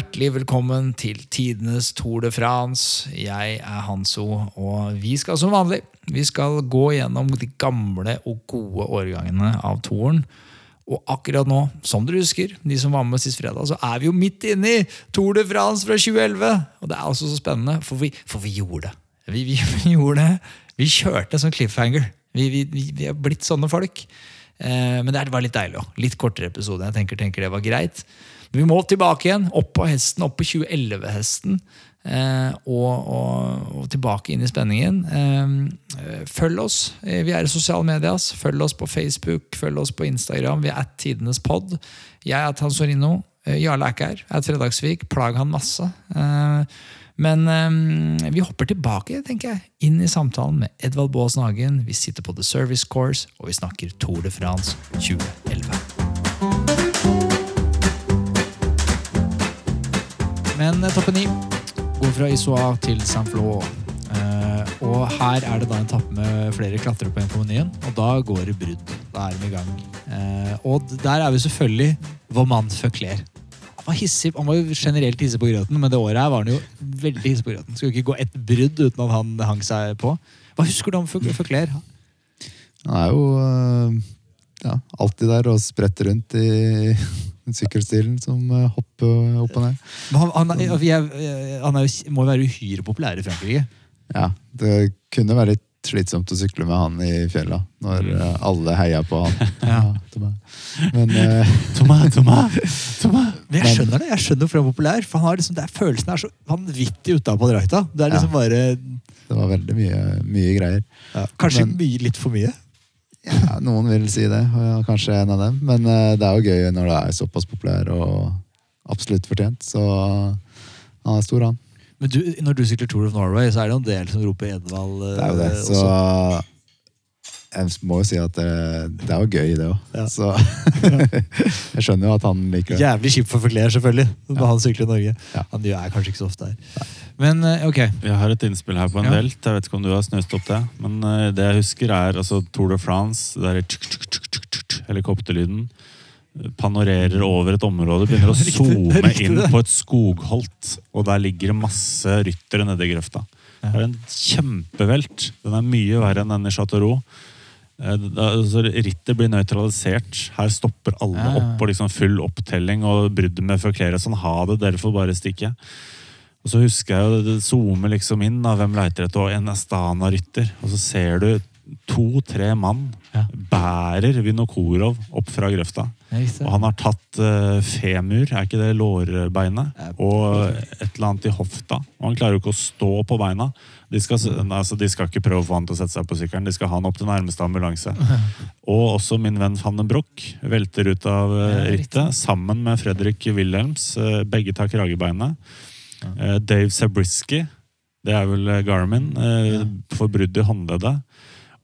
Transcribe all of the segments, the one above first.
Hjertelig velkommen til tidenes Tour de France. Jeg er Hanso, og vi skal som vanlig vi skal gå gjennom de gamle og gode årgangene av Touren. Og akkurat nå, som dere husker, de som var med sist fredag, så er vi jo midt inne i Tour de France fra 2011. Og det er også så spennende, for vi, for vi gjorde det. Vi, vi, vi gjorde det. Vi kjørte som cliffhanger. Vi, vi, vi er blitt sånne folk. Eh, men det var litt deilig òg. Litt kortere episode. Jeg tenker, tenker det var greit. Vi må tilbake igjen, opp på hesten, opp på 2011-hesten. Eh, og, og, og, tilbake inn i spenningen. Eh, følg oss. Eh, vi er i sosiale medier. Følg oss på Facebook, følg oss på Instagram. Vi er at tidenes pod. Jeg er Tansorino. Eh, Jarle er ikke her. Jeg er Fredagsvik. Plag han masse. Eh, men eh, vi hopper tilbake tenker jeg, inn i samtalen med Edvald Baas Nagen. Vi sitter på The Service Course, og vi snakker Tour de France 2011. Men etappe ni går fra Issoa til Saint-Flo. Eh, og her er det da en etappe med flere klatrere på menyen, og da går det brudd. Da er de i gang. Eh, og der er vi selvfølgelig Vauman Føkler. Han var hissig, han var jo generelt hissig på grøten, men det året her var han jo veldig hissig på grøten. Skulle ikke gå ett brudd uten at han hang seg på. Hva husker du om Føkler? Han er jo ja, alltid der og spretter rundt i sykkelstilen som hopper opp og ned. Han, han, er, han er, må jo være uhyre populær i Frankrike? Ja, det kunne være litt slitsomt å sykle med han i fjella når mm. alle heia på han. Ja. Men uh, Thomas, Thomas, Thomas. Men jeg skjønner det. jeg skjønner hvorfor han er populær. For han har liksom, det er, Følelsen er så vanvittig utapå drakta. Det er liksom ja. bare Det var veldig mye, mye greier. Ja. Kanskje Men, mye, litt for mye? Ja, Noen vil si det. og Kanskje en av dem. Men uh, det er jo gøy når det er såpass populær og absolutt fortjent. Så han er stor, han. Men du, når du sykler Tour of Norway, så er det en del som roper Edvald. Det er jo det. Så også. jeg må jo si at det, det er jo gøy, det òg. Ja. Så jeg skjønner jo at han liker det. Jævlig kjipt for Forkler, selvfølgelig, når ja. han sykler i Norge. Ja. Han er kanskje ikke så ofte her. Men uh, ok. Jeg har et innspill her på en delt Jeg vet ikke om du har snøst opp det. Men uh, det jeg husker, er altså Tour de France. Det er helikopterlyden panorerer over et område, begynner å zoome inn på et skogholt. Og der ligger det masse ryttere nede i grøfta. Det er en kjempevelt. Den er mye verre enn den i Chateau Eh, altså, rittet blir nøytralisert. Her stopper alle opp på liksom full opptelling og bruddet med forklere sånn. Ha det, dere får bare stikke. Og så husker jeg jo det zoomer liksom inn av hvem leiter etter en Astana-rytter. Og så ser du to-tre mann ja. bærer Vinokorov opp fra grøfta. Og han har tatt uh, femur, er ikke det lårbeinet, og et eller annet i hofta. Og han klarer jo ikke å stå på beina. De skal, altså, de skal ikke prøve å få han til å sette seg på sykkelen, de skal ha han opp til nærmeste ambulanse. Og også min venn Fanne Broch velter ut av uh, rittet sammen med Fredrik Wilhelms. Uh, begge tar kragebeinet. Dave Zabriskie, det er vel Garmin, får brudd i håndleddet.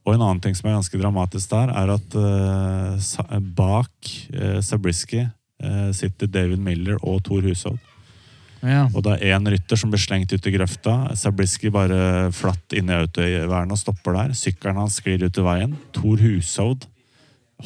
Og en annen ting som er ganske dramatisk der, er at bak Zabriskie sitter David Miller og Thor Hushovd. Ja. Og det er én rytter som blir slengt ut i grøfta. Zabriskie bare flatt inn i autovernet og stopper der. Sykkelen hans sklir ut i veien. Thor Hushovd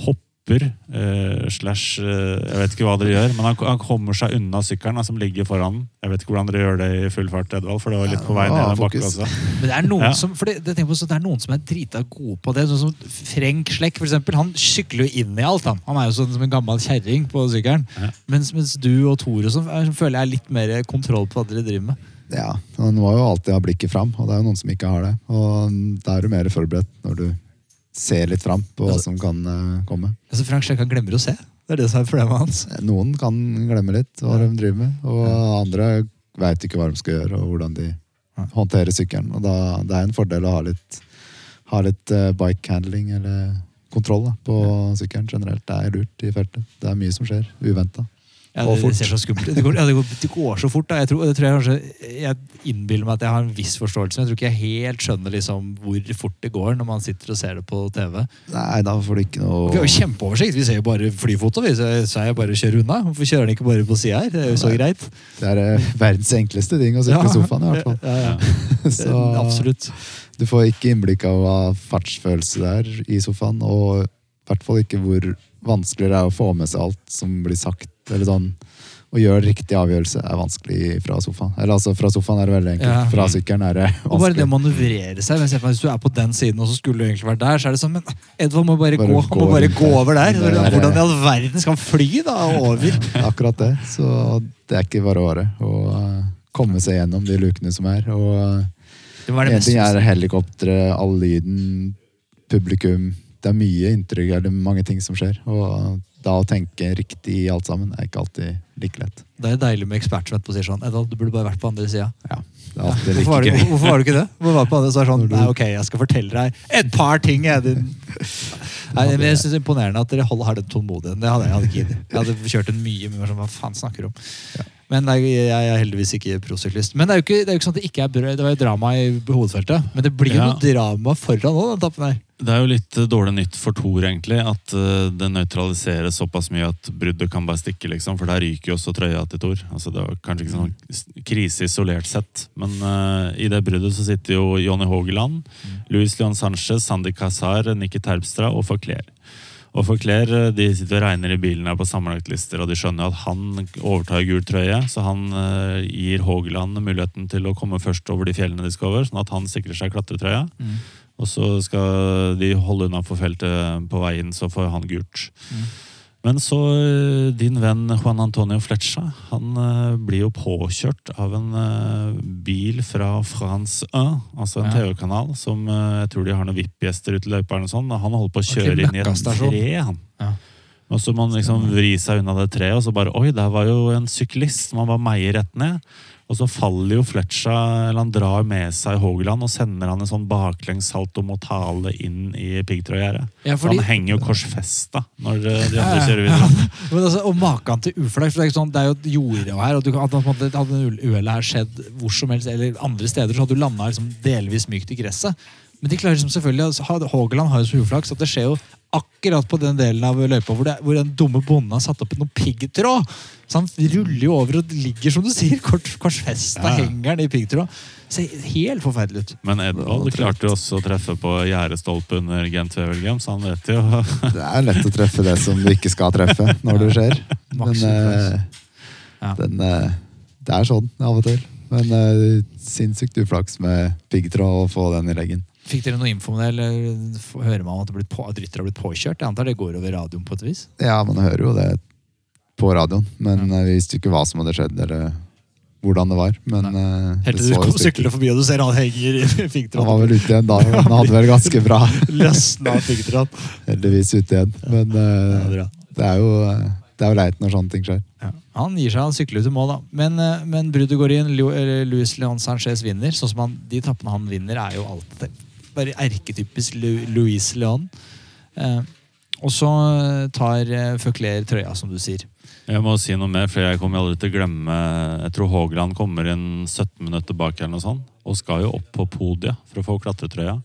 hopper hopper eh, slash eh, Jeg vet ikke hva dere gjør, men han, han kommer seg unna sykkelen som ligger foran Jeg vet ikke hvordan dere gjør det i full fart, Edvald, for det var litt på vei ned den bakken også. Men det er noen ja. som for det, det, på, det er noen som er drita gode på det. Sånn som Frenk Slekk, for eksempel. Han sykler jo inn i alt. Han, han er jo sånn som en gammel kjerring på sykkelen. Ja. Mens, mens, du og Tore sånn, føler jeg er litt mer kontroll på hva dere driver med. Ja, Man må jo alltid ha blikket fram, og det er jo noen som ikke har det. Og Da er du mer forberedt når du se litt fram på hva som kan uh, komme. Altså Frank Sjekka glemmer å se? Det er det som er problemet hans? Eh, noen kan glemme litt hva ja. de driver med, og ja. andre veit ikke hva de skal gjøre, og hvordan de ja. håndterer sykkelen. Og da, Det er en fordel å ha litt, ha litt uh, bike handling eller kontroll da, på sykkelen generelt. Det er lurt i feltet. Det er mye som skjer uventa. Ja, det, det ser så skummelt ut. Det, går- ja, det, det går så fort. Da. Jeg, tror, tror jeg kanskje Jeg innbiller meg at jeg har en viss forståelse, men jeg tror ikke jeg helt skjønner liksom hvor fort det går når man sitter og ser det på TV. Nei, da får du ikke noe... Vi har jo kjempeoversikt. Vi ser jo bare flyfoto. Vi, så så jeg bare å kjøre unna. Hvorfor kjører den ikke bare på sida her? Det er jo så Nei. greit. Det er eh, verdens enkleste ting å sitte i sofaen, i hvert fall. Ja, ja. Så Absolutt. du får ikke innblikk av hva fartsfølelse det er i sofaen, og i hvert fall ikke hvor vanskelig det er å få med seg alt som blir sagt. Eller sånn å gjøre riktig avgjørelse er vanskelig fra sofaen. Eller altså, fra sofaen er det veldig enkelt. Ja. Fra sykkelen er det vanskelig. Og bare det å manøvrere seg. Hvis, jeg, hvis du er på den siden, og så skulle du egentlig vært der, så er det sånn Men Edvard må bare, Bare gå, han må bare gå over der. Er- Hvordan i all verden skal han fly da over? Akkurat det. Så det er ikke bare året å eh, komme seg gjennom de lukene som er. Og eh, Det var det en ting er helikopteret, all lyden, publikum. Det er mye inntrykk, eller mange ting som skjer. Og da å tenke riktig i alt sammen er ikke alltid like lett. Det er deilig med ekspert som etterpå sier sånn du burde bare vært på andre sida. Ja, alltid Hvorfor, var du- hvorfor var du ikke det? Hvorfor var du på andre det sånn, Nei, ok, jeg skal fortelle deg et par ting. Jeg, din. Nei, men jeg synes det er imponerende at dere holder, har den tålmodigheten. Det hadde jeg, hadde ikke giddet. Jeg hadde kjørt en mye mer sånn, hva faen snakker du om? Men jeg er heldigvis ikke prosyklist. Men det er jo ikke, det er jo ikke sånn at det ikke er brød. Det var jo drama i hovedfeltet. Men det blir jo Ja. noe drama foran nå, den tappen her. Det er jo litt eh, dårlig nytt for Thor, egentlig. At eh, det nøytraliseres såpass mye at bruddet kan bare stikke, liksom. For der ryker jo også trøya til Thor. Altså, det var kanskje ikke sånn krise isolert sett. Men uh, i det bruddet så sitter jo Jonny Haageland, Luis Leon Sanchez, Sandy Cazar, Nikki Terpstra og Forkler. Og Forkler eh, de sitter og regner i bilen her på sammenlagtlister, og de skjønner at han overtar gul trøye, så han eh, gir Haageland muligheten til å komme først over de fjellene de skal over, sånn at han sikrer seg klatretrøya. Og så skal de holde unna for feltet på veien, så får han gult. Men så eh, din venn Juan Antonio Fletcha, han eh, blir jo påkjørt av en eh, bil fra France 1, altså en Ja. TV-kanal, som jeg tror de har noen VIP-gjester ute i løypa og sånn, Han holder på å kjøre inn i et tre, han. Ja. Og så må man liksom vri seg unna det treet, og så bare Oi, der var jo en syklist! Man bare meier rett ned. Og så faller jo Fletcha, eller han drar med seg Haageland og sender han en sånn baklengssalto mot hale inn i piggtrådgjerdet. Ja, fordi- han henger jo korsfesta når eh, de andre ja. kjører videre. Men altså, og maken til uflaks. Det sånn, det er jo et jorde her. og du, at, at, Hadde en uhellet her skjedd hvor som helst, eller andre steder, så hadde du landa liksom, delvis mykt i gresset. Men de klarer liksom selvfølgelig, altså, Haageland har jo så uflaks at det skjer jo akkurat på den delen av løypa hvor, det, hvor den dumme bonden har satt opp noe piggtråd. Så han ruller jo over og ligger, som du sier, kort, korsfesta Ja, henger han i piggtråd. Ser helt forferdelig ut. Men Edvald klarte jo også å treffe på gjerdestolpe under Gent Wevelgem, så han vet jo Det er lett å treffe det som du ikke skal treffe når det skjer. Men eh, Ja. den, eh, det er sånn av og til. Men uh, sinnssykt uflaks med piggtråd å få den i leggen. Fikk dere noe info om det, eller hører man at på, at rytter har blitt påkjørt? Jeg antar det går over radioen på et vis? Ja, man hører jo det på radioen, men ja. vi visste ikke hva som hadde skjedd, eller hvordan det var. Men eh, Helt til så du kom syklende forbi og du ser han henger i Han var vel ute igjen da, men han hadde vel ganske bra Løsna piggtråd. heldigvis ute igjen. Men eh, bra. det er jo eh, det er jo leit når sånne ting skjer. Ja. Han gir seg, han sykler ut i mål, da. Men, eh, men inn. Lu- Leon Sanchez vinner. Sånn som han, De tappene han vinner, er jo alltid bare erketypisk Louise Leon. Eh, og så eh, tar uh, Føkler trøya, som du sier. Jeg må si noe mer, for jeg kommer aldri til å glemme Jeg tror Haagland kommer inn 17 minutter bak eller noe sånt, og skal jo opp på podiet for å få klatretrøya.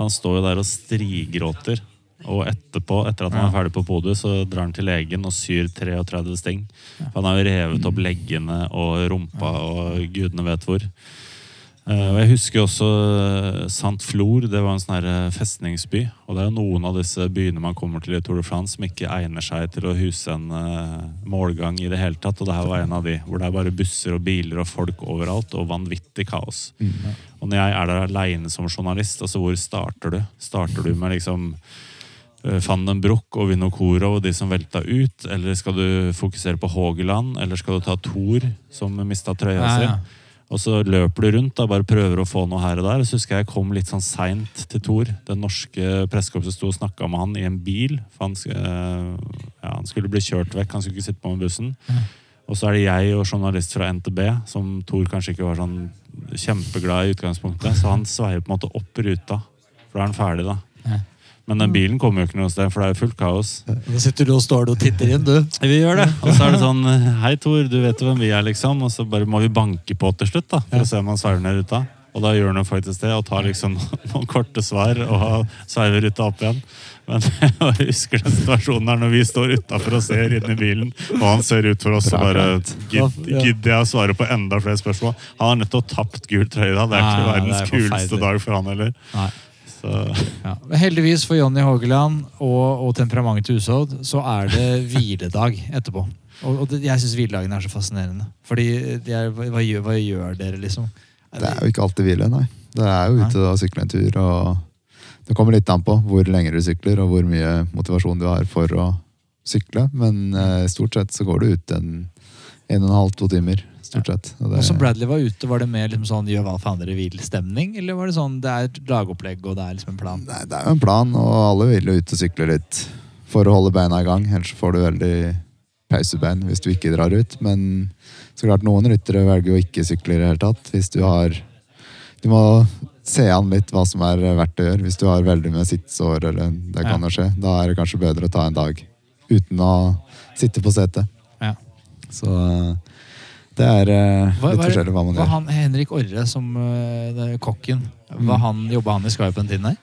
Han står jo der og strigråter. Og etterpå, etter at han er ferdig på podiet, så drar han til legen og syr 33 sting. For han har jo revet opp leggene og rumpa og gudene vet hvor. Eh, og Jeg husker også eh, Sant Flor. Det var en sånn eh, festningsby. Og det er jo noen av disse byene man kommer til i Tour de France som ikke egner seg til å huse en målgang i det hele tatt. Og det her var en av de. Hvor det er bare busser og biler og folk overalt, og vanvittig kaos. Og når jeg er der aleine som journalist, altså hvor starter du? Starter du med liksom eh, Van den Broek og Vinokoro og de som velta ut? Eller skal du fokusere på Haageland? Eller skal du ta Thor, som mista trøya Ja, si? Ja. Og så løper du rundt og bare prøver å få noe her og der. Så husker jeg jeg kom litt sånn seint til Thor. Den norske pressekorpset sto og snakka med han i en bil. For han, eh, ja, han skulle bli kjørt vekk, han skulle ikke sitte på med bussen. Og så er det jeg og journalist fra NTB, som Thor kanskje ikke var sånn kjempeglad i utgangspunktet. Så han sveier på en måte opp ruta, for da er han ferdig, da. Men den bilen kommer jo ikke noe sted, for det er jo fullt kaos. Da sitter du og står og titter inn, du. Vi gjør det. Og så er det sånn Hei, Tor, du vet jo hvem vi er, liksom. Og så bare må vi banke på til slutt, da, for å se om han sveiver ned ruta. Og da gjør han faktisk det, og tar liksom noen korte svar og sveiver ruta opp igjen. Men jeg husker den situasjonen her når vi står utafor og ser inn i bilen, og han ser ut for oss og bare gidd- Gidder jeg å svare på enda flere spørsmål? Han har nettopp tapt gul trøye da. Det er ikke verdens er kuleste dag for han heller. Nei. Så Ja. Heldigvis for Jonny Hågeland og, og temperamentet til Hushovd, så er det hviledag etterpå. Og, og det, jeg syns hviledagene er så fascinerende. Fordi de er, hva, hva, gjør, hva gjør dere, liksom? Det er jo ikke alltid hvile, nei. Det er jo ute og sykle en tur, og det kommer litt an på hvor lenge du sykler, og hvor mye motivasjon du har for å sykle. Men eh, stort sett så går du ut en en og en halv, to timer. Stort sett. Og det, som Bradley var ute, var det mer liksom sånn gjør hva faen dere vil-stemning? Eller var det sånn det er et lagopplegg og det er liksom en plan? Nei, det er jo en plan, og alle vil jo ut og sykle litt for å holde beina i gang. Ellers får du veldig pausebein hvis du ikke drar ut. Men så klart noen ryttere velger jo ikke sykle i det hele tatt. Hvis du har Du må se an litt hva som er verdt å gjøre. Hvis du har veldig med sittsår, eller det kan jo skje, da er det kanskje bedre å ta en dag uten å sitte på setet. Ja. Så det er uh, Hva- litt hva forskjellig hva man hva gjør. han, Henrik Orre, som uh, kokken, Mm. han, jobba han i Sky på den tiden der?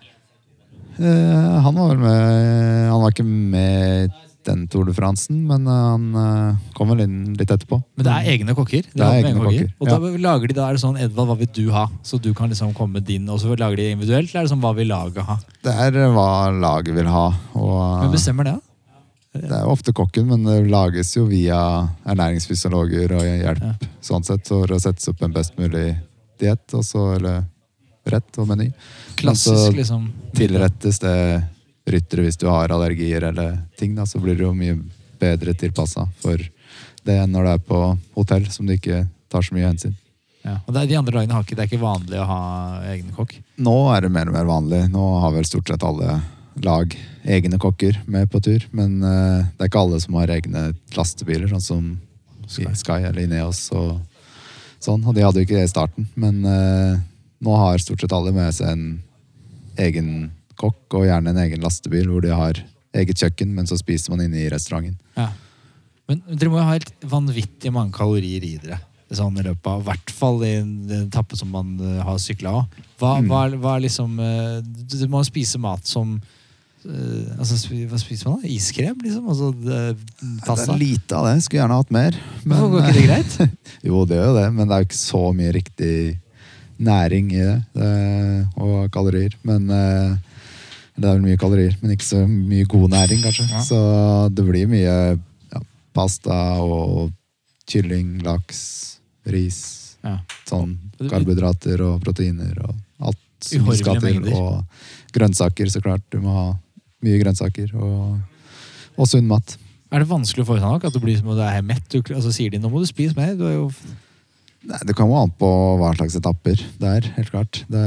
Uh, han var vel med Han var ikke med den Tour de Francen, men eh, han eh, kom vel inn litt etterpå. Men det er egne kokker? De Det er egne kokker. kokker, Og da lager de da er det sånn Edvard, hva vil du ha? Så du kan liksom komme med din, og så lager de individuelt? Eller er det sånn hva vil laget ha? Det er eh, hva laget vil ha. Og Hvem bestemmer det? da? Det er jo ofte kokken, men det lages jo via ernæringsfysiologer og hjelp. Ja. Sånn sett for å sette opp en best mulig diett, eller rett og meny. Klassisk, så liksom. Tilrettes det ryttere hvis du har allergier eller ting, da, så blir det jo mye bedre tilpassa for det enn når du er på hotell som du ikke tar så mye hensyn. Ja. Og de andre dagene har ikke, det er ikke vanlig å ha egen kokk? Nå er det mer og mer vanlig. Nå har vel stort sett alle lag egne kokker med på tur. Men uh, det er ikke alle som har egne lastebiler, sånn som Sky. Sky eller Ineos og sånn. Og de hadde jo ikke det i starten. Men uh, nå har stort sett alle med seg en egen kokk, og gjerne en egen lastebil hvor de har eget kjøkken, men så spiser man inne i restauranten. Ja. Men dere må jo ha helt vanvittig mange kalorier i dere. Sånn i løpet av, hvert fall i en etappe som man eh, har sykla av. Hva, Mm. hva, hva liksom du må spise mat som eh, altså, Hva spiser man da? Iskrem, liksom? Altså det, Det pasta? er lite av det. Skulle gjerne hatt mer. Hvorfor går ikke det greit? Jo, det gjør jo det, men det er jo ikke så mye riktig næring i det. Uh, og kalorier. Men uh, Det er vel mye kalorier, men ikke så mye god næring, kanskje. Ja. Så det blir mye ja, pasta og kylling, laks, ris. Ja. Sånn karbohydrater og proteiner og alt som skal til. Og grønnsaker, så klart. Du må ha mye grønnsaker og, og sunn mat. Er det vanskelig å få i seg nok? At du blir som om du er mett? Du, altså, sier de nå må du spise mer? Du er jo Nei, Det kommer an på hva slags etapper det er, helt klart. Det,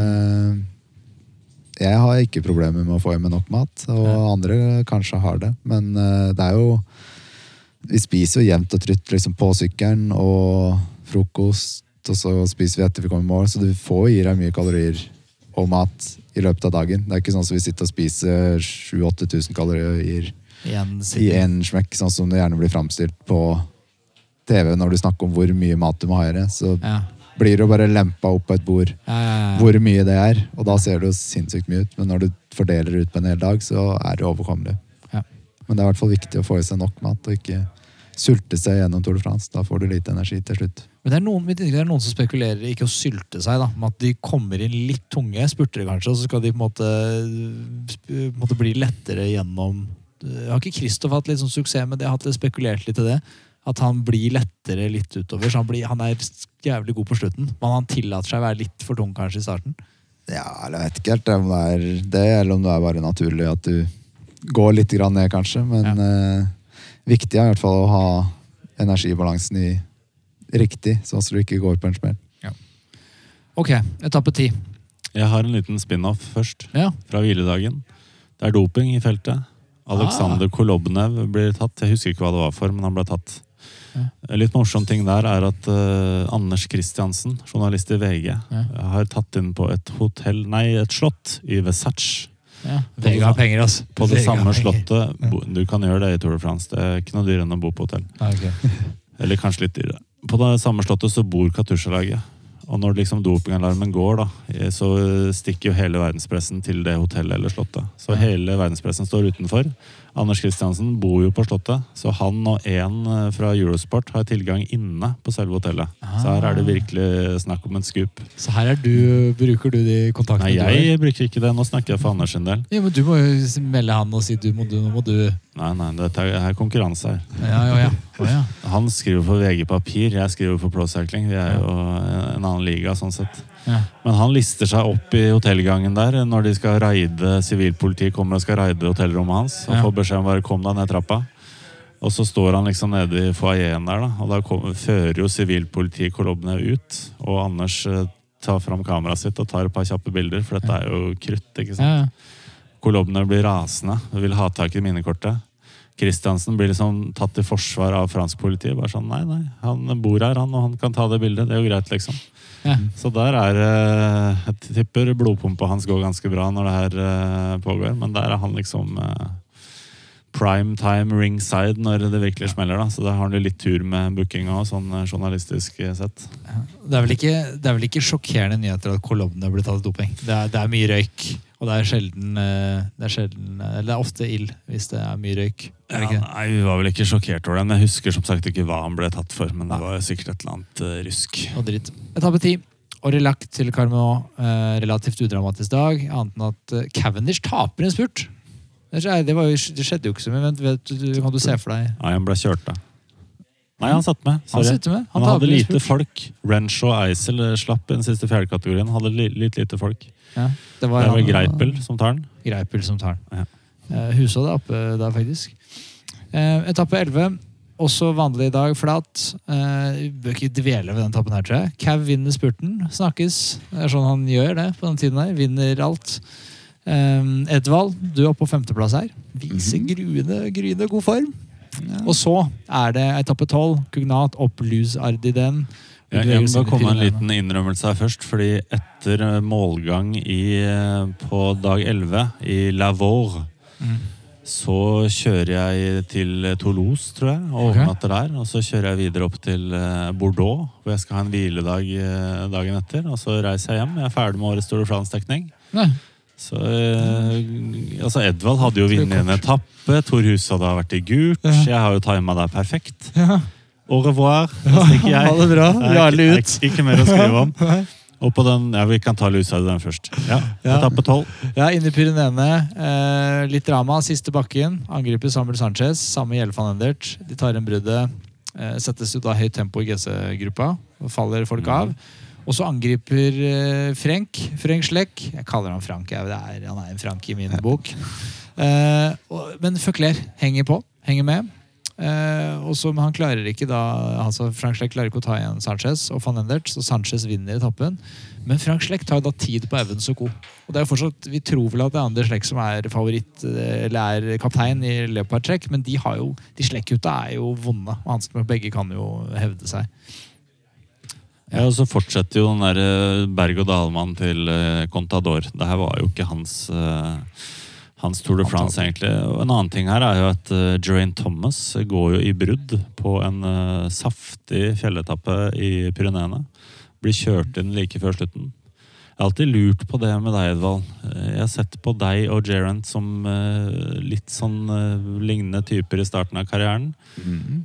jeg har ikke problemer med å få i meg nok mat, og Ja. andre kanskje har det. Men eh, det er jo Vi spiser jo jevnt og trutt liksom, på sykkelen og frokost, og så spiser vi etter vi kommer i mål, så du får i deg mye kalorier og mat i løpet av dagen. Det er ikke sånn som vi sitter og spiser 7000-8000 kalorier i én smekk, sånn som det gjerne blir framstilt på TV når du snakker om hvor mye mat du må ha i det. Så ja. blir det jo bare lempa opp på et bord Ja, ja, hvor mye det er. Og da ser det jo sinnssykt mye ut, men når du fordeler det ut på en hel dag, så er det overkommelig. Ja. Men det er i hvert fall viktig å få i seg nok mat, og ikke sulte seg gjennom Tour de France. Da får du lite energi til slutt. Men det er, noen, det er noen som spekulerer i ikke å sylte seg, da, med at de kommer inn litt tunge, spurtere kanskje, og så skal de på en måte, på en måte bli lettere gjennom Har ikke Kristoff hatt litt sånn suksess med det? Jeg har hatt spekulert litt i det. At han blir lettere litt utover. så Han, blir, han er jævlig god på slutten, men han tillater seg å være litt for tung kanskje i starten. Ja, eller jeg vet ikke helt om det er det, eller om det er bare naturlig at du går litt ned, kanskje. Men eh, viktig er i hvert fall å ha energibalansen i riktig, sånn at du ikke går på en smell. Ok, etappe ti. Jeg har en liten spin-off først, Ja. fra hviledagen. Det er doping i feltet. Aleksander Kolobnev blir tatt. Jeg husker ikke hva det var for, men han ble tatt. Ja. En litt morsom ting der er at uh, Anders Kristiansen, journalist i VG, Ja. har tatt inn på et hotell, nei, et slott i Versace. Ja. Vega har penger, altså. På det Vega samme slottet bo- Du kan gjøre det i Tour de France. Det er ikke noe dyrere enn å bo på hotell. Okay. Eller kanskje litt dyrere. På det samme slottet så bor Katusha-laget. Og når liksom dopingalarmen går, da, eh, så stikker jo hele verdenspressen til det hotellet eller slottet. Så hele verdenspressen står utenfor. Anders Kristiansen bor jo på slottet, så han og en eh, fra Eurosport har tilgang inne på selve hotellet. Så her er det virkelig snakk om en scoop. Så her er du, bruker du de kontaktene Nei, du har? jeg bruker ikke det. Nå snakker jeg for Anders sin del. Ja, men du må jo melde han og si du må du, nå må du Nei, nei, dette er, konkurranse her. Ja, ja, ja. Han skriver for VG Papir, jeg skriver for Pro Cycling. Vi er jo en annen liga, sånn sett. Ja. Men han lister seg opp i hotellgangen der når de skal raide sivilpolitiet kommer og skal raide hotellrommet hans. Og Ja. får beskjed om bare kom deg ned trappa. Og så står han liksom nede i foajeen der, da. Og da kom, fører jo sivilpolitiet Kolobne ut. Og Anders eh, tar fram kameraet sitt og tar et par kjappe bilder, for dette er jo krutt. ikke sant? ja. Kolobne blir rasende og vil ha tak i minnekortet. Kristiansen blir liksom tatt til forsvar av fransk politi. Bare sånn, nei, nei, Han bor her, han, og han kan ta det bildet. Det er jo greit, liksom. Ja. Så der er eh, Jeg tipper blodpumpa hans går ganske bra når det her eh, pågår. Men der er han liksom eh, prime time ringside når det virkelig smeller. da Så da har han litt tur med bookinga sånn journalistisk sett. Det, er ikke, det er vel ikke sjokkerende nyheter at Kolobne blir tatt doping. Det er, det er mye røyk, og det er sjelden eh, Det er sjelden eh, Eller det er ofte ild hvis det er mye røyk. Er Ja, nei, Vi var vel ikke sjokkert over det, men jeg husker som sagt ikke hva han ble tatt for. Men det var sikkert et eller annet eh, rusk. Og dritt. Etappe ti. Aurillac til Carmot. Eh, relativt udramatisk dag, annet enn at Cavendish taper en spurt. Det var jo, det skjedde jo ikke så mye. men vet, du, kan du se for deg Nei, han ble kjørt da. Nei, han satt med. Han Sorry. Han, med. Han, Han hadde lite folk. Renshaw og Eisel slapp i den siste fjerdekategorien. Hadde litt lite folk. Ja, det Det var er vel han- Greipel som tar den. Greipel som tar den. Ja. Eh, Hushovd er oppe der, faktisk. Eh, etappe 11. Også vanlig i dag, flat. Eh, bør ikke dvele ved den etappen her, tror jeg. Cav vinner spurten. Snakkes. Det er sånn han gjør det på den tiden her. Vinner alt. Eh, Edvald, du er oppe på femteplass her. Viser gruende, gryende god form. Og så er det etappe 12. Kugnat opp Luz Ardiden. Jeg må komme en liten innrømmelse her først. fordi etter eh, målgang i, eh, på dag 11 i Lavour Mm. så kjører jeg til Toulouse, tror jeg, og overnatter okay. der. Og så kjører jeg videre opp til eh, Bordeaux, hvor jeg skal ha en hviledag dagen etter. Og så reiser jeg hjem. Jeg er ferdig med årets Store Flans-dekning. Så eh, altså Edvald hadde jo vunnet en etappe. Tor Hus hadde vært i gult. Ja. Jeg har jo tima deg perfekt. Ja. Au revoir. Da stikker jeg. Ha det bra. Jarle ut. Ikke, ikke mer å skrive om. Og på den, ja, Vi kan ta Lusa den først. Ja, Ja. Etappe tolv. Ja, inn i Pyreneene. Eh, litt drama. Siste bakken. Angriper Samuel Sanchez. Samme gjelder van Endert. De tar en bruddet. Eh, settes ut av høyt tempo i GC-gruppa. Faller folk av. Og så angriper eh, Frenk. Frenk Schleck. Jeg kaller han Frank. Jeg, det er, han er en Frank i min bok. Eh, men Føkler henger på. Henger med. Eh, og så, men han klarer ikke da altså Frank Schleck klarer ikke å ta igjen Sanchez og van Endert, så Sanchez vinner etappen. Men Frank Schleck tar da tid på Evans og co. Og det er jo fortsatt, Vi tror vel at det er Anders Schleck som er favoritt eh, eller er kaptein i Leopard Trek, men de har jo, de Schleck-gutta er jo vonde. og Hansen og begge kan jo hevde seg. Ja, og så fortsetter jo den der eh, berg-og-dal-mannen til eh, Contador. Det her var jo ikke hans, eh, hans Tour de France, egentlig. Og en annen ting her er jo at uh, Geraint Thomas går jo i brudd på en uh, saftig fjelletappe i Pyreneene. Blir kjørt inn like før slutten. Jeg har alltid lurt på det med deg, Edvald. Eh, Jeg har sett på deg og Geraint som uh, litt sånn uh, lignende typer i starten av karrieren.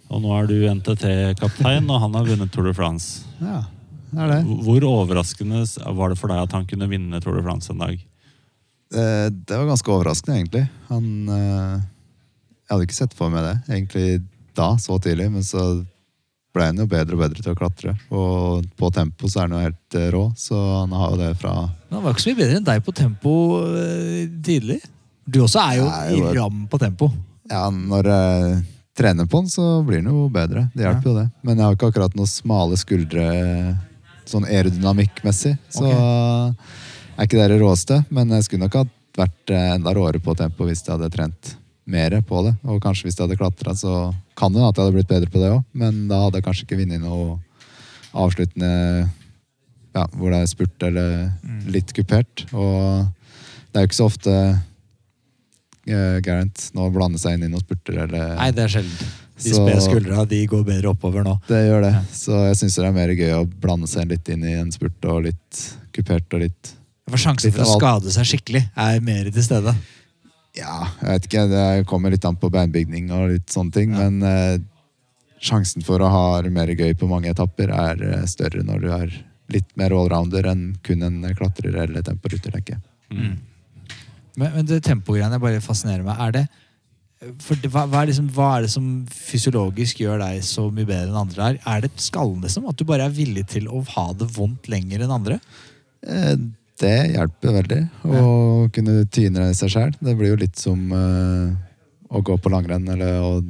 Og nå er du NTT-kaptein, og han har vunnet Tour de France. Ja, det er det. Hvor overraskende var det for deg at han kunne vinne Tour de France en dag? Eh, Det var ganske overraskende, egentlig. Han eh, Jeg hadde ikke sett for meg det egentlig da, så tidlig, men så ble han jo bedre og bedre til å klatre. Og på tempo så er han jo helt eh, rå, så han har jo det fra Men han var ikke så mye bedre enn deg på tempo tidlig. Du også er jo Nei, i ram på tempo. Ja, når jeg trener på han, så blir han jo bedre. Det hjelper jo det. Men jeg har ikke akkurat noen smale skuldre sånn aerodynamikkmessig. Så er ikke det det råeste. Men jeg skulle nok ha vært eh, enda råere på tempo hvis jeg hadde trent mer på det. Og kanskje hvis jeg hadde klatra, så kan det hende at jeg hadde blitt bedre på det òg. Men da hadde jeg kanskje ikke vunnet noe avsluttende ja, hvor det er spurt eller litt kupert. Og det er jo ikke så ofte uh, Garant nå blander seg inn i noen spurter. Eller, Nei, det er sjelden. De spede skuldra de går bedre oppover nå. Det gjør det. Så jeg syns det er mer gøy å blande seg litt inn i en spurt og litt kupert og litt For sjansen for å skade seg skikkelig er mer til stede. Ja, jeg vet ikke. Det kommer litt an på beinbygning og litt sånne ting. Ja. Men eh, sjansen for å ha det mer gøy på mange etapper er eh, større når du er litt mer allrounder enn kun en klatrer eller temporytter, tenker jeg. Mm. Men, men det tempogreiene bare fascinerer meg. Er det, for det, hva, hva, er liksom, hva er det som fysiologisk gjør deg så mye bedre enn andre? Er, er det skallen, liksom? At du bare er villig til å ha det vondt lenger enn andre? Eh, Det hjelper veldig å kunne tyne seg sjøl. Det blir jo litt som uh, å gå på langrenn, eller og,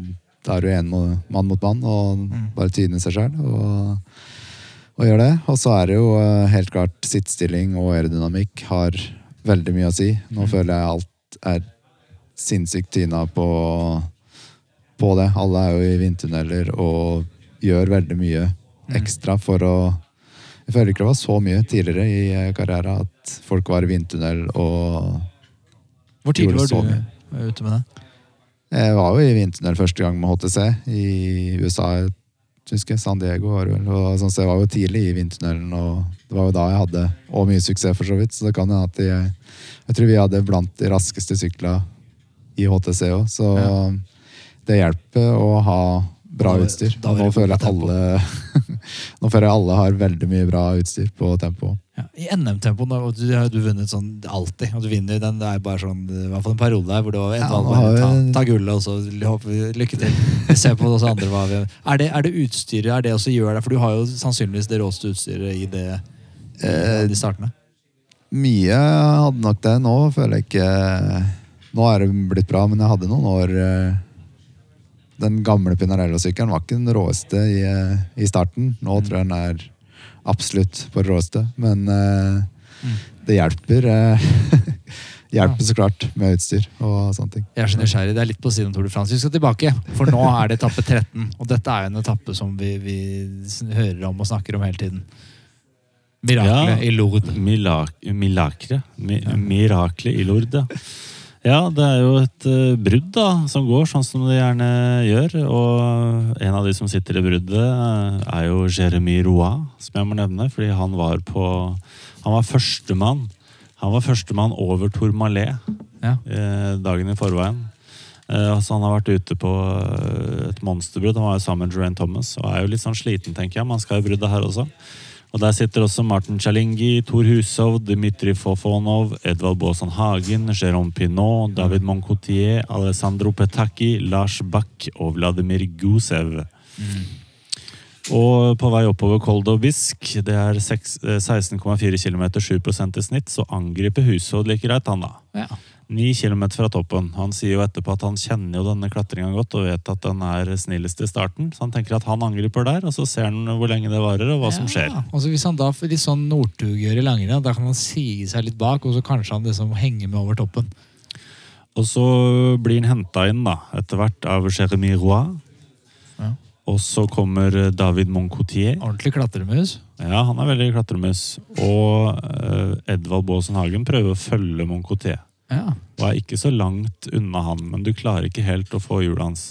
da er du en mann mot mann, og bare tyne seg sjøl. Og, og gjøre det. Og så er det jo uh, helt klart sittestilling og aerodynamikk har veldig mye å si. Nå føler jeg alt er sinnssykt tyna på, på det. Alle er jo i vindtunneler og gjør veldig mye ekstra for å Jeg føler ikke det var så mye tidligere i eh, karrieren at folk var i vindtunnel og Hvor tidlig var du mye. ute med det? Jeg var jo i vindtunnel første gang med HTC i USA. Husker San Diego var vel. Og sånn, så jeg var jo tidlig i vindtunnelen, og det var jo da jeg hadde og mye suksess, for så vidt. Så det kan hende at jeg, jeg tror vi hadde blant de raskeste sykla i HTC òg. Så Ja. det hjelper å ha bra Da- utstyr. da nå føler jeg alle Nå føler jeg alle har veldig mye bra utstyr på tempo. Ja, I NM-tempo har du vunnet sånn alltid. Og du vinner den. Det er bare sånn, i hvert fall en periode der hvor det var et Ja, valg. har ta, ta gullet, og så håper vi lykke til. Se på oss andre hva vi Er det, er det utstyret er det også gjør det? For du har jo sannsynligvis det råeste utstyret i det Eh, de startene. Mye hadde nok det. Nå føler jeg ikke Nå er det blitt bra, men jeg hadde noen år eh, Den gamle Pinarello-sykkelen var ikke den råeste i, i starten. Nå tror jeg den er absolutt på det råeste, men eh, det hjelper. Uh, hjelper så klart med utstyr og sånne ting. Jeg er så nysgjerrig. Det er litt på siden av Tour de France. Vi skal tilbake, for nå er det etappe 13. Og dette er jo en etappe som vi, vi hører om og snakker om hele tiden. Miraklet Ja. i Lourdes. Milak milakre. Mi miraklet i Lourdes. Ja, det er jo et eh, brudd da, som går sånn som det gjerne gjør. Og en av de som sitter i bruddet, eh, er jo Jeremy Roy, som jeg må nevne. Fordi han var på Han var førstemann. Han var førstemann over Tourmalet Ja. eh, dagen i forveien. Altså han har vært ute på et monsterbrudd. Han var jo sammen med Joanne Thomas og er jo litt sånn sliten, tenker jeg. Man skal i bruddet her også. Og Der sitter også Martin Chalingi, Tor Hushov, Dmitrij Fofonov, Edvald Baasan Hagen, Jérôme Pinot, David Moncoutier, Alessandro Petaki, Lars Bach og Vladimir Gusev. Og på vei oppover Col d'Aubisque, det er eh, 16,4 km, 7 i snitt, så angriper Hushov like greit, han da. Ja. Ni kilometer fra toppen. Han sier jo etterpå at han kjenner jo denne klatringa godt og vet at den er snillest i starten. Så han tenker at han angriper der, og så ser han hvor lenge det varer og hva som skjer. Ja, og så Hvis han da får litt sånn Northug gjør i langrenn, da kan han sige seg litt bak, og så kanskje han liksom henger med over toppen. Og så blir han henta inn da, etter hvert av Jérémy Roy. Ja. Og så kommer David Moncoutier. Ordentlig klatremus. Ja, han er veldig klatremus. Og uh, Edvald Baasen Hagen prøver å følge Moncoutier. Ja. Og er ikke så langt unna han, men du klarer ikke helt å få hjulet hans.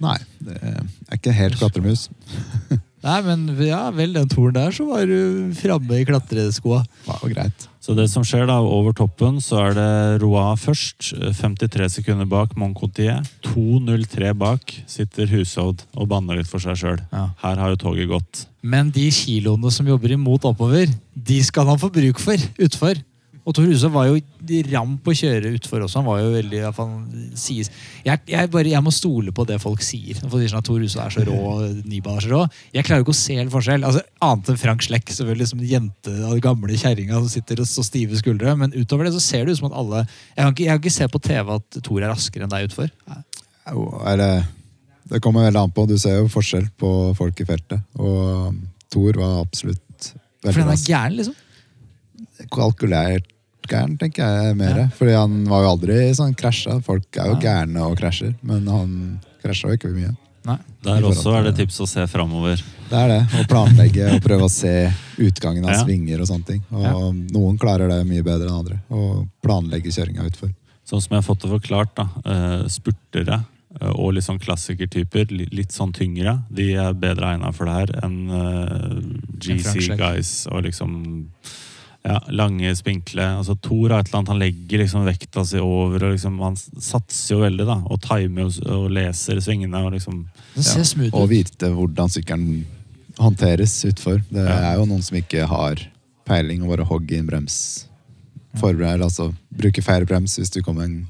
Nei, det er ikke helt klatremus. Nei, men ja, vel, den turen der så var du framme i klatreskoa. Greit. Så det som skjer da, over toppen, så er det Roa først. 53 sekunder bak Moncoutier. 2.03 bak sitter Hushovd og banner litt for seg sjøl. Ja. Her har jo toget gått. Men de kiloene som jobber imot oppover, de skal han få bruk for utfor. Og Tor Huse var jo ram på å kjøre utfor også. Han var jo veldig fall, sies. Jeg, jeg, bare, jeg må stole på det folk sier. Folk sier sånn at Tor Huse er så rå, Nibal er så rå. Jeg klarer ikke å se helt forskjell. Altså, annet enn Frank Slekk, selvfølgelig som jente av den gamle kjerringa som sitter og så stive skuldre. Men utover det så ser det ut som at alle Jeg kan ikke, jeg kan ikke se på TV at Tor er raskere enn deg utfor. Jo, er det, det kommer veldig an på. Du ser jo forskjell på folk i feltet. Og um, Thor var absolutt For den er gæren, liksom. Kalkulert gæren, tenker jeg mer. Ja. Fordi han var jo aldri sånn krasja. Folk er jo Ja. gærne og krasjer, men han krasja jo ikke mye. Nei. Der også er det tips å se framover. Det er det. Å planlegge og prøve å se utgangen av Ja. svinger og sånne ting. Og Ja. noen klarer det mye bedre enn andre. Å planlegge kjøringa utfor. Sånn som jeg har fått det forklart, da. eh, spurtere eh, og litt sånn klassikertyper, litt sånn tyngre, de er bedre egna for det her enn eh, GC guys og liksom ja, lange, spinkle. Altså Thor har et eller annet, han legger liksom vekta si over, og liksom, han satser jo veldig, da. Og timer og, og leser svingene og liksom Ja, Og vite hvordan sykkelen håndteres utfor. Det Ja. er jo noen som ikke har peiling og bare hogger inn brems. Forbered, altså bruke feil brems hvis du kommer en,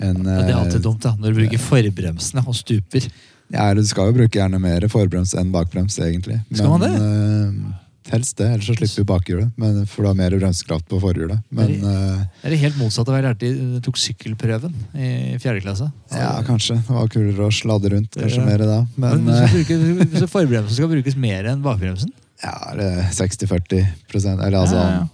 en Ja, det er alltid eh, dumt da, når du bruker forbremsene og stuper. Ja, eller du skal jo bruke gjerne mer forbrems enn bakbrems, egentlig. Skal man det? eh, helst det, ellers så slipper du bakhjulet. Men For du har mer bremsekraft på forhjulet. Men er, Det er det helt motsatt av hva jeg lærte jeg tok sykkelprøven i fjerde klasse. ja, kanskje. Det var kulere å sladde rundt. Kanskje Ja. mer da. Men, Men du eh, bruke, forbremsen skal brukes mer enn bakbremsen? ja, det er 60-40 Eller altså Ja, ja.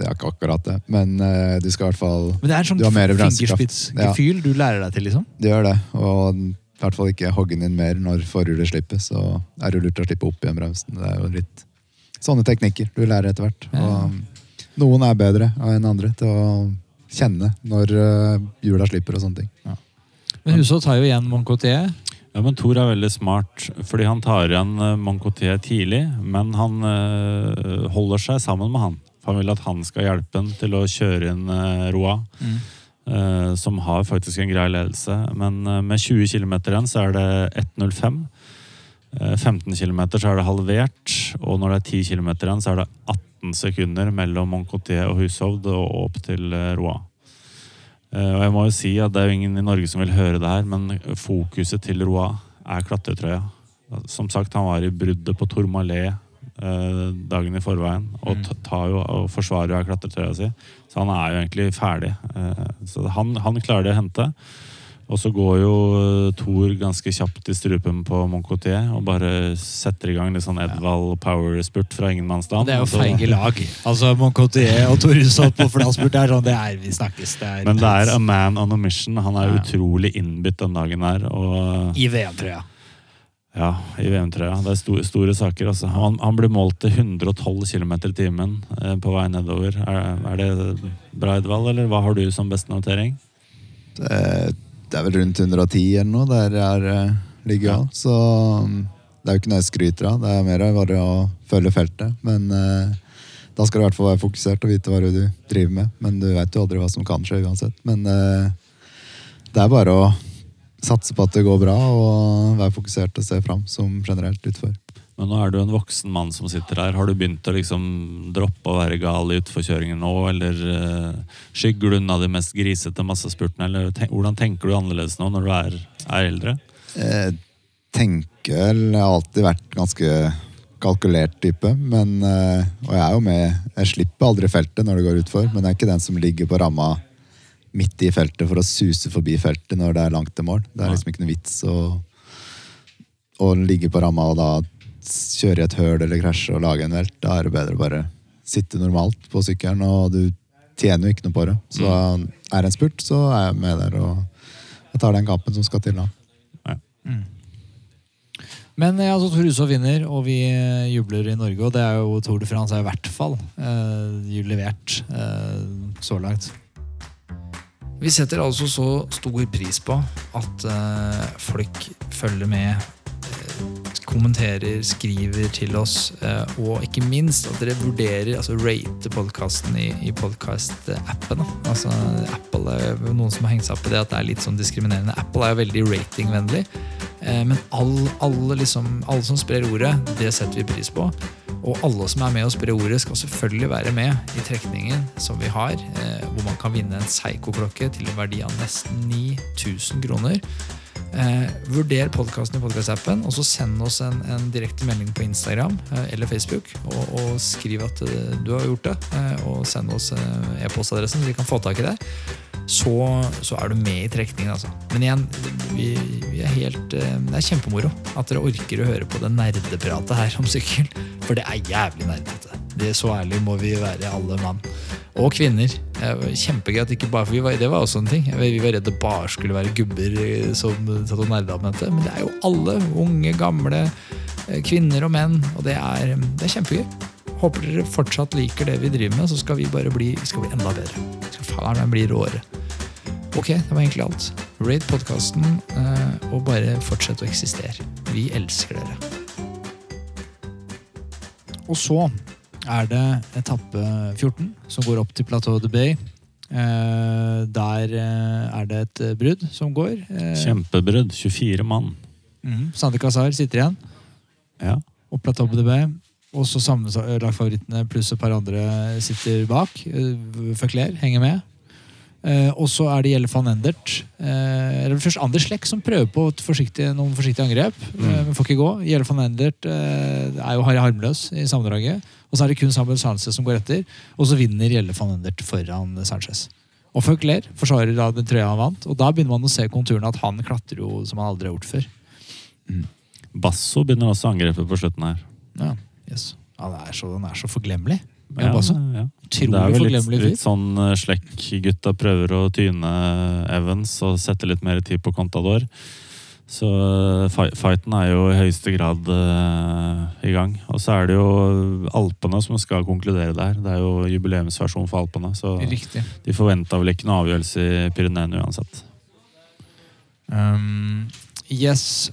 Det er ikke akkurat det. Men eh, du skal i hvert fall Men det er en sånn fingerspitzgefühl du lærer deg til, liksom? Det gjør det. Og i hvert fall ikke hogge den inn mer når forhjulet slipper. Så er det lurt å slippe opp igjen bremsen. Det er jo litt sånne teknikker du lærer etter hvert. Ja. Og noen er bedre enn andre til å kjenne når uh, hjula slipper og sånne ting. Men Huså tar jo igjen Moncotier. Ja, men Thor er veldig smart, fordi han tar igjen uh, Moncotier tidlig, men han øh, holder seg sammen med han. For han vil at han skal hjelpe ham til å kjøre inn uh, Roa, eh, som har faktisk en grei ledelse. Men eh, med 20 km igjen så er det 1.05. Eh, 15 km så er det halvert, og når det er 10 km igjen så er det 18 sekunder mellom Moncotier og Hushovd og opp til eh, Roa. Eh, Og jeg må jo si at Det er jo ingen i Norge som vil høre det her, men fokuset til Roa er klatretrøya. Som sagt, han var i bruddet på Tourmalet eh, dagen i forveien og Mm. tar jo og forsvarer jo klatretrøya si. Så han er jo egentlig ferdig. Eh, så han, han klarer det å hente. Og så går jo eh, Thor ganske kjapt i strupen på Moncotier og bare setter i gang litt sånn Edvald power-spurt fra ingenmannsland. Det er jo feige lag. Altså Moncotier og Tor Hushovd på flatspurt er sånn, det er vi snakkes. Det er Men det er a man on a mission. Han er Ja. utrolig innbitt den dagen her. Og I VM-trøya. ja, i VM-trøya. Det er store, store saker. Altså. Han, han blir målt til 112 km i timen eh, på vei nedover. Er, er det bra, Edvald, eller hva har du som beste notering? Det, det er vel rundt 110 eller noe der jeg er, ligger an. ja. Så um, det er jo ikke noe jeg skryter av. Det er mer bare å følge feltet. Men eh, da skal du i hvert fall være fokusert og vite hva du driver med. Men du vet jo aldri hva som kan skje uansett. Men eh, det er bare å satse på at det går bra, og være fokusert og se fram som generelt utfor. Men nå er du en voksen mann som sitter her. Har du begynt å liksom droppe å være gal i utforkjøringen nå, eller uh, skygger du unna de mest grisete massespurtene, eller tenk, hvordan tenker du annerledes nå når du er, er eldre? Jeg tenker Jeg har alltid vært ganske kalkulert type. Men, uh, og jeg er jo med Jeg slipper aldri feltet når det går utfor, men jeg er ikke den som ligger på ramma midt i feltet for å suse forbi feltet når det er langt til mål. Det er liksom ikke noe vits å, å ligge på ramma og da kjøre i et høl eller krasje og lage en velt. Da er det bedre å bare sitte normalt på sykkelen, og du tjener jo ikke noe på det. Så er det en spurt, så er jeg med der og, jeg tar den kampen som skal til da. Men ja, så Tor Hushovd vinner, og vi eh, jubler i Norge. Og det er jo Tour de France er i hvert fall eh, levert eh, så langt. Vi setter altså så stor pris på at eh, folk følger med, kommenterer, skriver til oss, eh, og ikke minst at dere vurderer, altså rate podkasten i, i podkast-appen. Altså, Apple er noen som har hengt seg opp i det at det er litt sånn diskriminerende. Apple er jo veldig ratingvennlig. Eh, Men alle, alle, liksom, alle som sprer ordet, det setter vi pris på. Og alle som er med og sprer ordet, skal selvfølgelig være med i trekningen som vi har, eh, hvor man kan vinne en Seigo-klokke til en verdi av nesten 9000 kroner. Eh, vurder podkasten i podkastappen, og så send oss en, en direkte melding på Instagram eh, eller Facebook. Og, og skriv at eh, du har gjort det, eh, og send oss eh, e-postadressen, så vi kan få tak i deg så, så er du med i trekningen. Altså. Men igjen, vi, vi er helt, eh, det er kjempemoro at dere orker å høre på det nerdepratet her om sykkel. For det er jævlig nerdete. Det er Så ærlig må vi være, alle mann. Og kvinner. Kjempegøy at ikke bare for vi var, Det var også en ting. Vi var redd det bare skulle være gubber eh, som satt og nerda med dette. Men det er jo alle. Unge, gamle, eh, kvinner og menn. Og det er, det er kjempegøy. Håper dere fortsatt liker det vi driver med, så skal vi bare bli, vi skal bli enda bedre. Vi skal faen meg bli råere. Ok, det var egentlig alt. Rate podkasten, eh, og bare fortsett å eksistere. Vi elsker dere. Og så er det etappe 14, som går opp til Plateau de Bay. Eh, der eh, er det et brudd som går. Eh, Kjempebrudd. 24 mann. mhm. Sande Kazar sitter igjen. Ja. og Plateau de Bay. Og så sammenlagtfavorittene pluss et par andre sitter bak. Uh, Føkler henger med. Eh, og så er det Gjelle van Endert. Eh, eller først Anders Lech som prøver på forsiktig, noen forsiktige angrep, eh, men får ikke gå. Gjelle van Endert eh, er jo harry harmløs i sammendraget. Og så er det kun Samuel Sanchez som går etter. Og så vinner Gjelle van Endert foran Sanchez. Og Føkler forsvarer da den trøya han vant. Og da begynner man å se konturene at han klatrer jo som han aldri har gjort før. Basso begynner også angrepet på slutten her. Ja, yes. Han er så, han er så forglemmelig. Ja, Ja, Det er vel litt, litt sånn eh, Slekk-gutta prøver å tyne Evans og sette litt mer tid på Contador. Så eh, fighten er jo i høyeste grad uh, i gang. Og så er det jo Alpene som skal konkludere der. Det er jo jubileumsversjon for Alpene, så Riktig. de forventa vel ikke noe avgjørelse i Pyreneene uansett. Um, yes.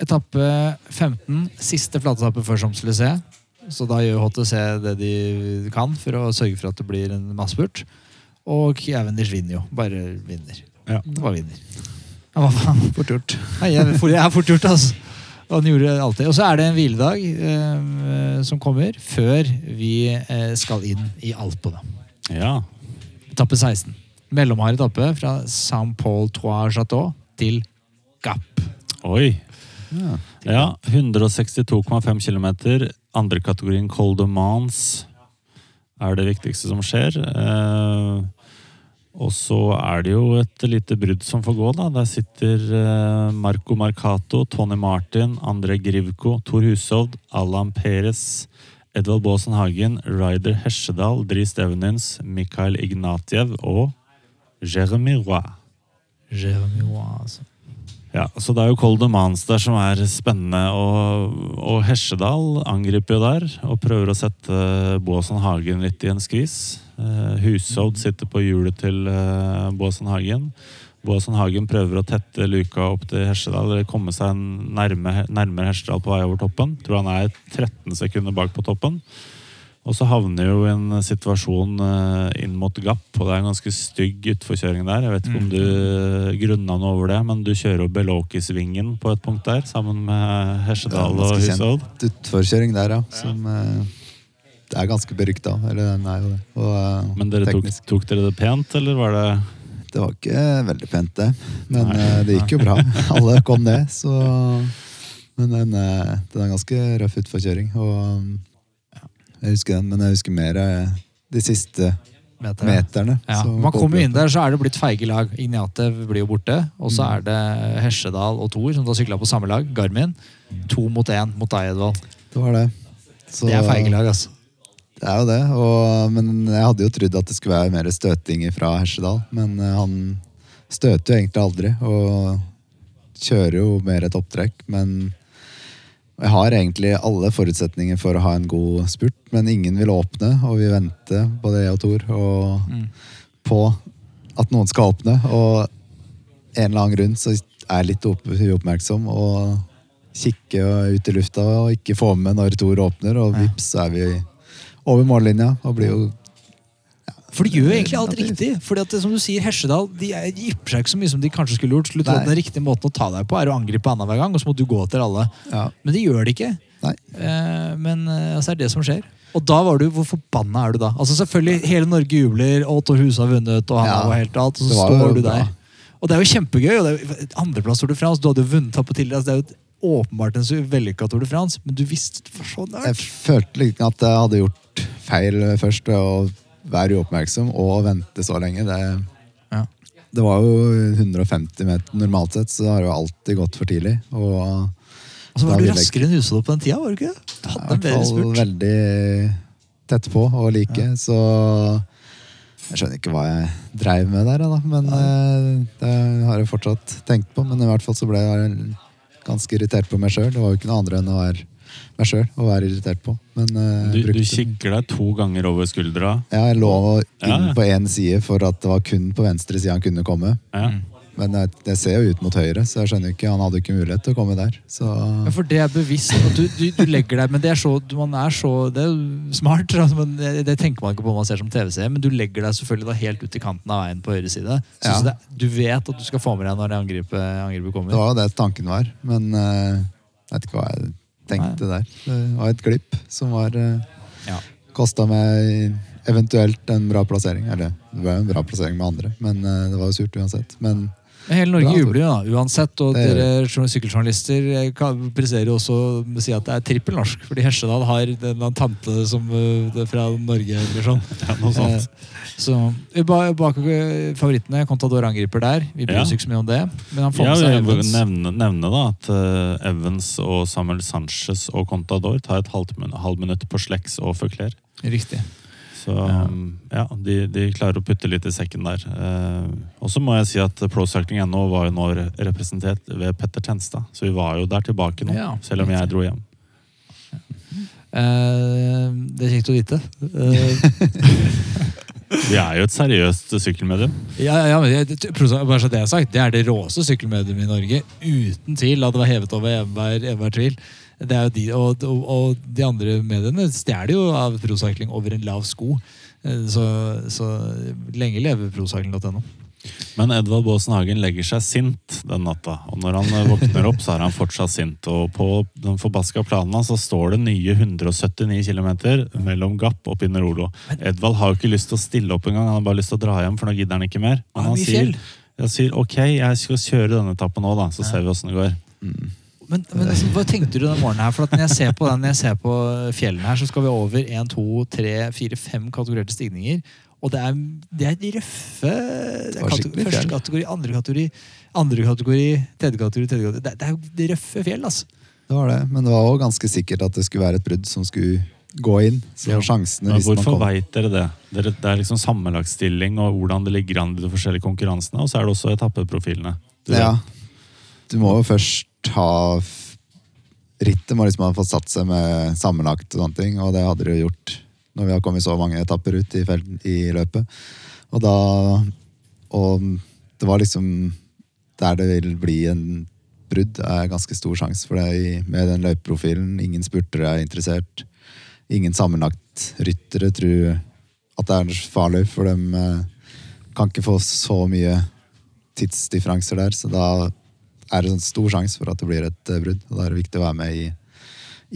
Etappe 15. Siste flatetappe før Champs-Élysées. Så da gjør HTC det de kan for å sørge for at det blir en massespurt. Og Cavendish vinner jo. Bare vinner. Ja. Bare vinner. Ja, hva faen? Fort gjort. Nei, jeg, for, jeg er fort gjort, altså. Og han gjorde det. Og så er det en hviledag eh, som kommer før vi eh, skal inn i Alpene. Ja. Etappe 16. Mellomhard etappe fra Saint-Paul-Trois-Chateau til Gap. Oi. Ja. Ja, 162,5 km. Andre kategorien cold demands er det viktigste som skjer. Eh, og så er det jo et lite brudd som får gå. da. Der sitter eh, Marco Marcato, Tony Martin, André Grivko, Tor Hushovd, Allan Perez, Edvald Baasen Hagen, Ryder Hesjedal, Dris Stevenins, Mikhail Ignatiev og Jeremy Roy. Jeremy Roy, altså. Ja, så det er jo Cold Demands der som er spennende, og, og Hesjedal angriper jo der og prøver å sette Båsen Hagen litt i en skvis. Uh, Hushovd sitter på hjulet til uh, Båsen Hagen. Båsen Hagen prøver å tette luka opp til Hesjedal, eller komme seg nærme, nærmere Hesjedal på vei over toppen. Tror han er 13 sekunder bak på toppen. Og så havner jo en situasjon eh, inn mot Gapp, og det er en ganske stygg utforkjøring der. Jeg vet ikke om du grunna noe over det, men du kjører jo Belokis-vingen på et punkt der, sammen med Hesjedal og Hushovd. kjent utforkjøring der, ja. Som eh, det er ganske berykta. Eller den er jo det. Og, eh, Men dere tok, tok dere det pent, eller var det Det var ikke veldig pent, det. Men Nei. det gikk jo bra. Alle kom ned, så Men den, den er ganske røff utforkjøring. Og ja, jeg husker den, men jeg husker mer eh, de siste Meter. meterne. Ja. Man kommer jo inn der, så er det blitt feige lag. Ignatev blir jo borte. Og så Mm. er det Hesjedal og Thor som da sykla på samme lag. Garmin. To mot én mot deg, Edvald. Det var det. Så, Det er feige lag, altså. Det er jo det. Og, men jeg hadde jo trodd at det skulle være mer støting fra Hesjedal. Men eh, han støter jo egentlig aldri, og kjører jo mer et opptrekk. Men jeg har egentlig alle forutsetninger for å ha en god spurt, men ingen vil åpne, og vi venter, både jeg og Tor, og på at noen skal åpne. Og en eller annen grunn så er jeg litt uoppmerksom og kikker ut i lufta og ikke får med når Tor åpner, og vips så er vi over mållinja og blir jo For de gjør egentlig alt riktig. Fordi at som du sier, Hesjedal de er- de ypper seg ikke så mye som de kanskje skulle gjort. Nei. Den riktige måten å ta deg på er å angripe annenhver gang, og så må du gå etter alle. Ja. Men de gjør det ikke. Eh, men eh, altså er det som skjer. Og da var du, hvor forbanna er du da? Altså selvfølgelig, Hele Norge jubler, og Tor Huse har vunnet, og han Ja, var helt alt, og så står du der. Og det er jo kjempegøy. og det jo Andreplass Tour de France, du hadde jo vunnet på tidligere. Altså, det er jo åpenbart en så vellykka Tour de France, men du visste var så Jeg følte liksom at jeg hadde gjort feil først å være uoppmerksom og vente så lenge. Det, Ja. det var jo 150 meter normalt sett, så det har jo alltid gått for tidlig. Og altså, så var du jeg- raskere enn Husold på den tida, var du ikke? Du i hadde hvert bedre fall spurt. veldig tett på og like, så jeg skjønner ikke hva jeg dreiv med der, da. Men eh, det har jeg fortsatt tenkt på. Men i hvert fall så ble jeg ganske irritert på meg sjøl. Det var jo ikke noe andre enn å være meg sjøl å være irritert på. Men uh, Du, du kikker deg to ganger over skuldra. Ja, jeg lå inn Ja. på én side for at det var kun på venstre side han kunne komme. Ja. Men jeg, jeg ser jo ut mot høyre, så jeg skjønner ikke, han hadde ikke mulighet til å komme der. Så Ja, for det er bevisst og du, du, du legger deg Men det er så, man er så Det er smart, men det, det tenker man ikke på når man ser som TV-seer. Men du legger deg selvfølgelig da helt ut i kanten av veien på høyre side. Så, Ja. så det, du vet at du skal få med deg når angrepet, kommer. det kommer. var jo det tanken var. Men eh, jeg vet ikke hva jeg tenkte der. Det var et glipp som var uh, Ja. Kosta meg eventuelt en bra plassering. Eller det var jo en bra plassering med andre, men eh, det var jo surt uansett. Men hele Norge Bra, jubler jo da, uansett. Og dere journal- sykkeljournalister eh, kan- presterer jo også å si at det er trippel norsk. Fordi Hesjedal har en tante som eh, fra Norge. eller sånn. Ja, noe sånt. Eh, Så ba- Bak favorittene, Contador angriper der. Vi bryr Ja. oss ikke så mye om det. Men han får Ja, med seg Evans. nevne, nevne da at Evans og Samuel Sanchez og Contador tar et halvt halvt minutt på Slex og Føkler. Riktig. Så ja, de, de klarer å putte litt i sekken der. Eh, og så må jeg si at ProCycling.no var jo nå representert ved Petter Tenstad. Så vi var jo der tilbake nå, Ja, selv om jeg dro hjem. Eh, det er kjekt å vite. Eh, Vi er jo et seriøst sykkelmedium. ja, ja, men det, bare så det er sagt, det er det råeste sykkelmedium i Norge. Uten tvil. At det var hevet over enhver enhver tvil. Det er jo de, og, og, og de andre mediene stjeler jo av procycling over en lav sko. Eh, Så, så lenge lever procycling.no. Men Edvard Baasen Hagen legger seg sint den natta. Og når han eh, våkner opp, så er han fortsatt sint. Og på den forbaska planen hans så står det nye 179 km mellom Gapp og Pinerolo. Edvald har jo ikke lyst til å stille opp engang, han har bare lyst til å dra hjem, for nå gidder han ikke mer. Men han sier, han sier ok, jeg skal kjøre denne etappen nå, da, så ser vi åssen det går. Men, men altså, hva tenkte du den morgenen her? For at når jeg ser på den, når jeg ser på fjellene her, så skal vi over 1, 2, 3, 4, 5 kategorierte stigninger. Og det er, det er røffe det er var kate- Første kategori, andre kategori, andre kategori, tredje kategori, tredje kategori. Det, det er jo de røffe fjell, altså. det var det. Men det var også ganske sikkert at det skulle være et brudd som skulle gå inn. Så Ja. sjansene man hvorfor veit dere det? Det er liksom sammenlagtstilling og hvordan det ligger an i de forskjellige konkurransene, og så er det også etappeprofilene. Du Ja. Du må jo først f- Rittet må liksom ha fått satt seg med sammenlagt og sånne ting, og det hadde det jo gjort når vi har kommet så mange etapper ut i, fel- i løpet. Og da Og det var liksom Der det vil bli en brudd, er ganske stor sjanse for det med den løypeprofilen. Ingen spurtere er interessert. Ingen sammenlagt ryttere tror at det er farlig, for de eh, kan ikke få så mye tidsdifferanser der, så da er det en stor sjanse for at det blir et eh, brudd. Og da er det viktig å være med i,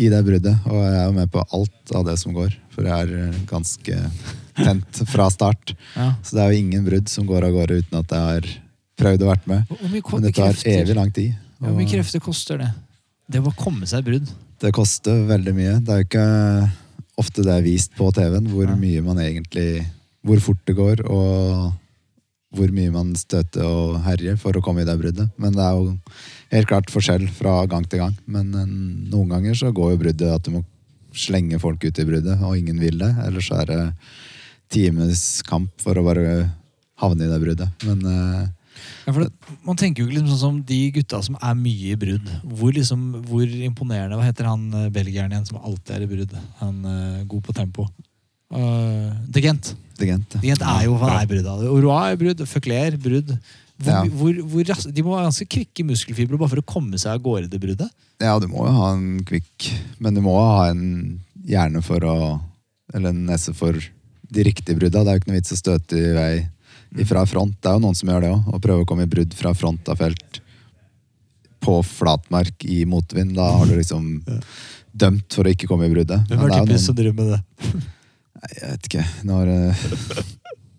i det bruddet. Og jeg er jo med på alt av det som går, for jeg er eh, ganske tent fra start. Ja. Så det er jo ingen brudd som går av gårde uten at jeg har prøvd å vært med. Men det tar evig lang tid. hvor mye krefter koster det? Det å komme seg brudd. det koster veldig mye. Det er jo ikke ofte det er vist på TV-en hvor mye man egentlig Hvor fort det går, og hvor mye man støter og herjer for å komme i det bruddet. Men det er jo helt klart forskjell fra gang til gang. Men eh, noen ganger så går jo bruddet at du må slenge folk ut i bruddet, og ingen vil det. Ellers er det times kamp for å bare havne i det bruddet. Men eh, Ja, for det, man tenker jo ikke liksom sånn som de gutta som er mye i brudd. Hvor, liksom, hvor imponerende Hva heter han eh, belgieren igjen som alltid er i brudd? Han er god på tempo. Uh, De Gent. gent, De Gent er jo han er brudd brudd. det. Aurois er brudd. Føkler brudd. Hvor, Ja. hvor, hvor de må ha ganske kvikke muskelfibre bare for å komme seg av gårde det bruddet. Ja, du må jo ha en kvikk, men du må ha en hjerne for å Eller en nese for de riktige brudda. Det er jo ikke noe vits å støte i vei fra front. Det er jo noen som gjør det òg. Å prøve å komme i brudd fra front av felt på flatmark i motvind. Da har du liksom dømt for å ikke komme i bruddet. Hvem er typisk som driver med det? Nei, jeg vet ikke. Når eh,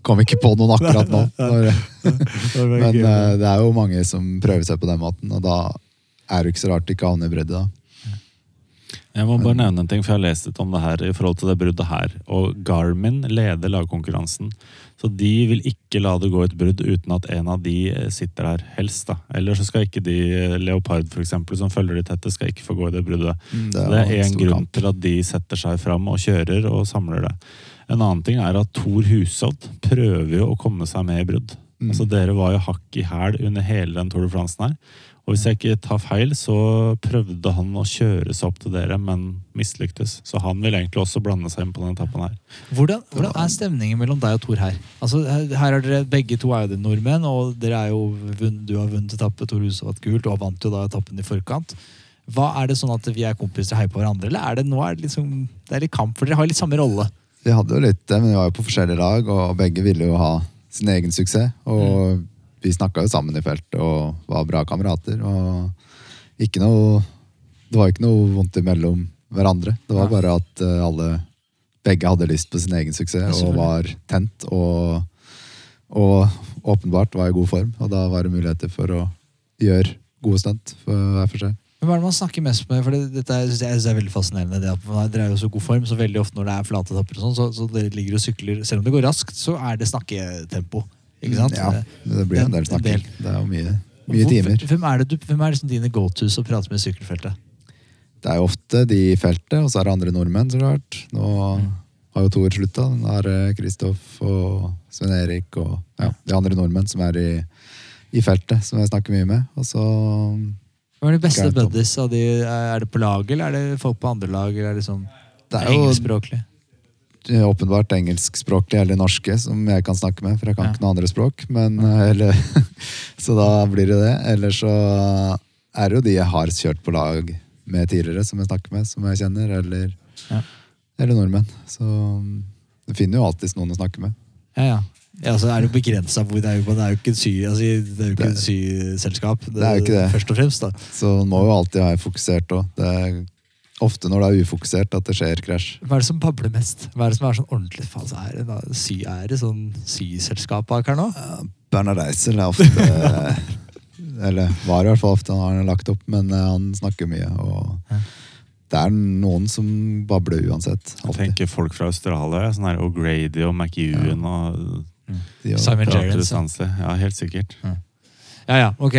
Kom ikke på noen akkurat nå. Når, men eh, det er jo mange som prøver seg på den måten, og da er det ikke så rart de ikke havner i bruddet. da. Jeg må bare nevne en ting, for jeg har lest litt om det her i forhold til det bruddet her. Og Garmin leder lagkonkurransen. Så de vil ikke la det gå et brudd uten at en av de eh, sitter der, helst. da. Eller så skal ikke de, eh, Leopard for eksempel, som følger de tette, skal ikke få gå i det bruddet. Mm, det er en én grunn kamp. til at de setter seg fram og kjører og samler det. En annen ting er at Thor Hushovd prøver jo å komme seg med i brudd. Mm. Altså Dere var jo hakk i hæl under hele den Tour de France her. Og hvis jeg ikke tar feil, så prøvde han å kjøre seg opp til dere, men mislyktes. Så han vil egentlig også blande seg inn på denne etappen her. Hvordan, hvordan er stemningen mellom deg og Tor her? Altså, her er dere Begge to er jo nordmenn, og dere er jo du har vunnet etappe, Tor Huse har gult, og vant jo da etappen i forkant. Hva Er det sånn at vi er kompiser og heier på hverandre, eller er det nå er det liksom, det er litt kamp? For dere har litt samme rolle. Vi hadde jo litt det, men vi var jo på forskjellige lag, og begge ville jo ha sin egen suksess. Og vi snakka jo sammen i feltet og var bra kamerater. Og ikke noe Det var ikke noe vondt imellom hverandre. Det var bare at eh, alle begge hadde lyst på sin egen suksess og var tent. Og, og åpenbart var i god form, og da var det muligheter for å gjøre gode stunt for hver for seg. Hva er det man snakker mest med? For det, dette er, jeg, synes er veldig fascinerende. Det at man- Dere er jo så god form, så veldig ofte når det er flate etapper, sånn, så, så dere ligger og sykler Selv om det går raskt, så er det snakketempo. Ikke sant? Ja, det blir en del En snakking. Det er jo mye, mye timer. Hvem er, det du, hvem er liksom dine go-tos å prate med i sykkelfeltet? Det er jo ofte de i feltet, og så er det andre nordmenn, så klart. Nå har jo Tor slutta. Nå er det Kristoff og Svein Erik og ja, de andre nordmenn som er i, i feltet, som jeg snakker mye med. Og så Hvem er de beste buddies? Av de, er det på laget, eller er det folk på andre lag? Eller er det sånn Det er jo engelskspråklig? Åpenbart engelskspråklige eller norske som jeg kan snakke med, for jeg kan Ja. ikke noe andre språk. Men, eh, eller, så da blir det det. Eller så er det jo de jeg har kjørt på lag med tidligere, som jeg snakker med, som jeg kjenner. Eller, Ja. eller nordmenn. Så du finner jo alltids noen å snakke med. Ja, ja. Ja, så er det jo begrensa hvor det er jo, det er jo ikke et sy, altså, det er jo ikke et syselskap. Det er jo ikke det. Først og fremst, da. Så man må jo alltid være fokusert òg. Ofte når det er ufokusert at det skjer krasj. Hva er det som babler mest? Hva er det som er sånn ordentlig faen, så er det, da, sy, er det sånn syselskap bak her nå? Bernhard Eisel er ofte Eller var i hvert fall ofte, han har lagt opp, men eh, han snakker mye. Og Ja. det er noen som babler uansett. Jeg tenker folk fra Australia, sånn her O'Grady og McEwan og mm. Simon ja. Ja, helt sikkert. Ja, ja, ok.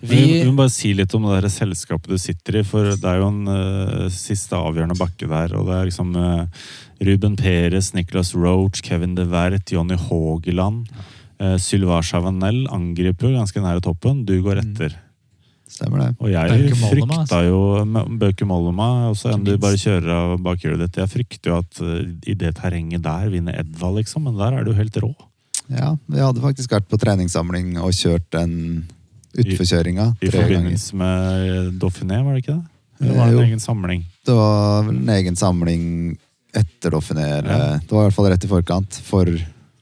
Vi, må bare si litt om det der selskapet du sitter i, for det er jo en uh, siste avgjørende bakke der. Og det er liksom uh, Ruben Perez, Nicholas Roach, Kevin de Wert, Johnny Haageland. Uh, Sylvain Chavanel angriper jo ganske nære toppen. Du går Mm. etter. Stemmer det. Og jeg frykta jo Bøke Mollema, også en du bare kjører av bakhjulet ditt. Jeg frykter jo at eh, i det terrenget der vinner Edvald, liksom. Men der er du helt rå. Ja, vi hadde faktisk vært på treningssamling og kjørt den utforkjøringa I ganger. forbindelse med Dauphiné, var det ikke det? Eller var det Eh, en jo. egen samling? Det var vel en egen samling etter Dauphiné. Ja. Det var i hvert fall rett i forkant, for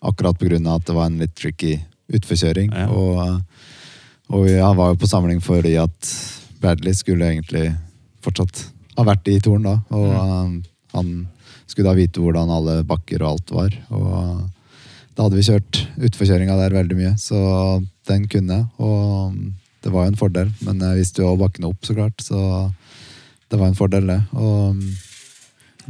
akkurat av at det var en litt tricky utforkjøring. Ja. Og, og jeg var jo på samling fordi at Bradley skulle egentlig fortsatt ha vært i torn da. Og ja. han skulle da vite hvordan alle bakker og alt var. Og da hadde vi kjørt utforkjøringa der veldig mye, så den kunne jeg. Og det var jo en fordel, men jeg visste jo bakkene opp, så klart. Så det var en fordel, det. Og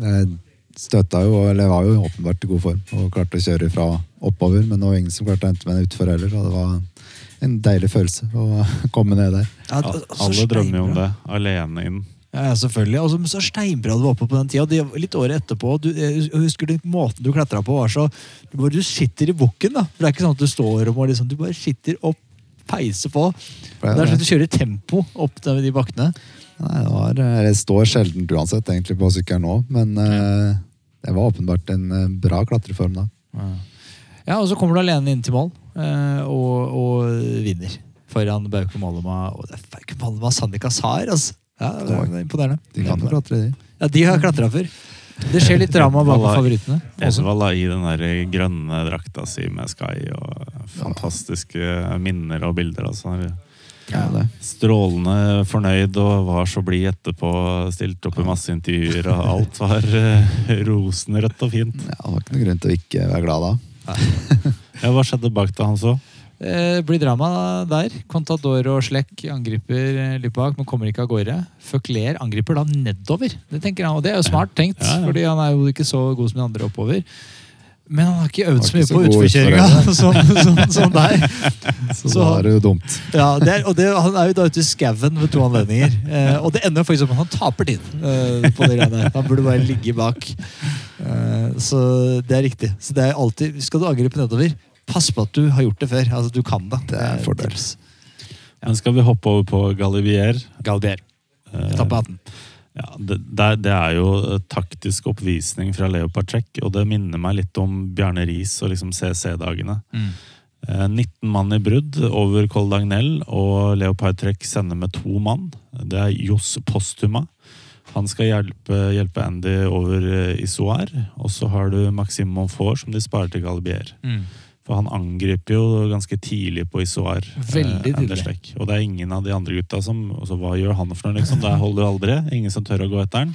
jeg støtta jo, eller jeg var jo åpenbart i god form og klarte å kjøre fra oppover, men det var ingen som klarte å hente meg utfor heller. Og det var en deilig følelse å komme ned der. Ja, Alle drømmer jo om det. Alene inn. Ja, selvfølgelig. Og så- så steinbra du var oppe på den tida. Det Litt året etterpå. Du, jeg husker du, måten du klatra på, var så du, bare, du sitter i bukken, da. For det er ikke sånn at du står og må liksom Du bare sitter opp, peiser på. Det er sånn at du kjører tempo opp de, de bakkene. Nei, det var, jeg står sjelden uansett egentlig på sykkelen nå, men uh, det var åpenbart en eh, bra klatreform da. Ja, og så kommer du alene inn til mål uh, og, og vinner. Foran Bauke Mollema og Bauke Mollema og Sandik altså. Ja, det er imponerende. De kan jo klatre, de. Ja, de har klatra før. Det skjer litt drama bak favorittene. da, i den der grønne drakta si med Sky og fantastiske minner og bilder. Altså. Han er Ja, det. Strålende fornøyd og var så blid etterpå. Stilte opp i masse intervjuer, og alt var eh, rosenrødt og fint. Ja, det var ikke noe grunn til å ikke være glad da. Ja, hva skjedde bak da han så? Eh, blir drama der. Contador og Slekk angriper eh, litt bak, men kommer ikke av gårde. Føkler angriper da nedover. Det tenker han, og det er jo smart tenkt, Ja, ja. fordi han er jo ikke så god som de andre oppover. Men han har ikke øvd så mye på utforkjøringa som, som, som deg. Så, Så- da er det jo dumt. Ja, det er, og det, Han er jo da ute i skauen ved to anledninger. Eh, og det ender faktisk med at han taper tid. Eh, på det greiene der. Han burde bare ligge bak. Eh, så det er riktig. Så det er alltid, Skal du angripe nedover, pass på at du har gjort det før. Altså, du kan det. Det er fordel. Men skal vi hoppe over på Galivier? Galivier. Eh, Etappe 18. Ja, det, det, er jo taktisk oppvisning fra Leopard Trek, og det minner meg litt om Bjarne Riis og liksom CC-dagene. Mm. Eh, 19 mann i brudd over Col Dagnell, og Leopard Trek sender med to mann. Det er Johs Postuma. Han skal hjelpe, hjelpe Andy over eh, Isoar. Og så har du Maxim Monfort, som de sparer til Galibier. Mm. For han angriper jo ganske tidlig på Isoar. Veldig eh, Anders tidlig. Og det er ingen av de andre gutta som også, Hva gjør han for noe, liksom? Det holder aldri. Ingen som tør å gå etter han.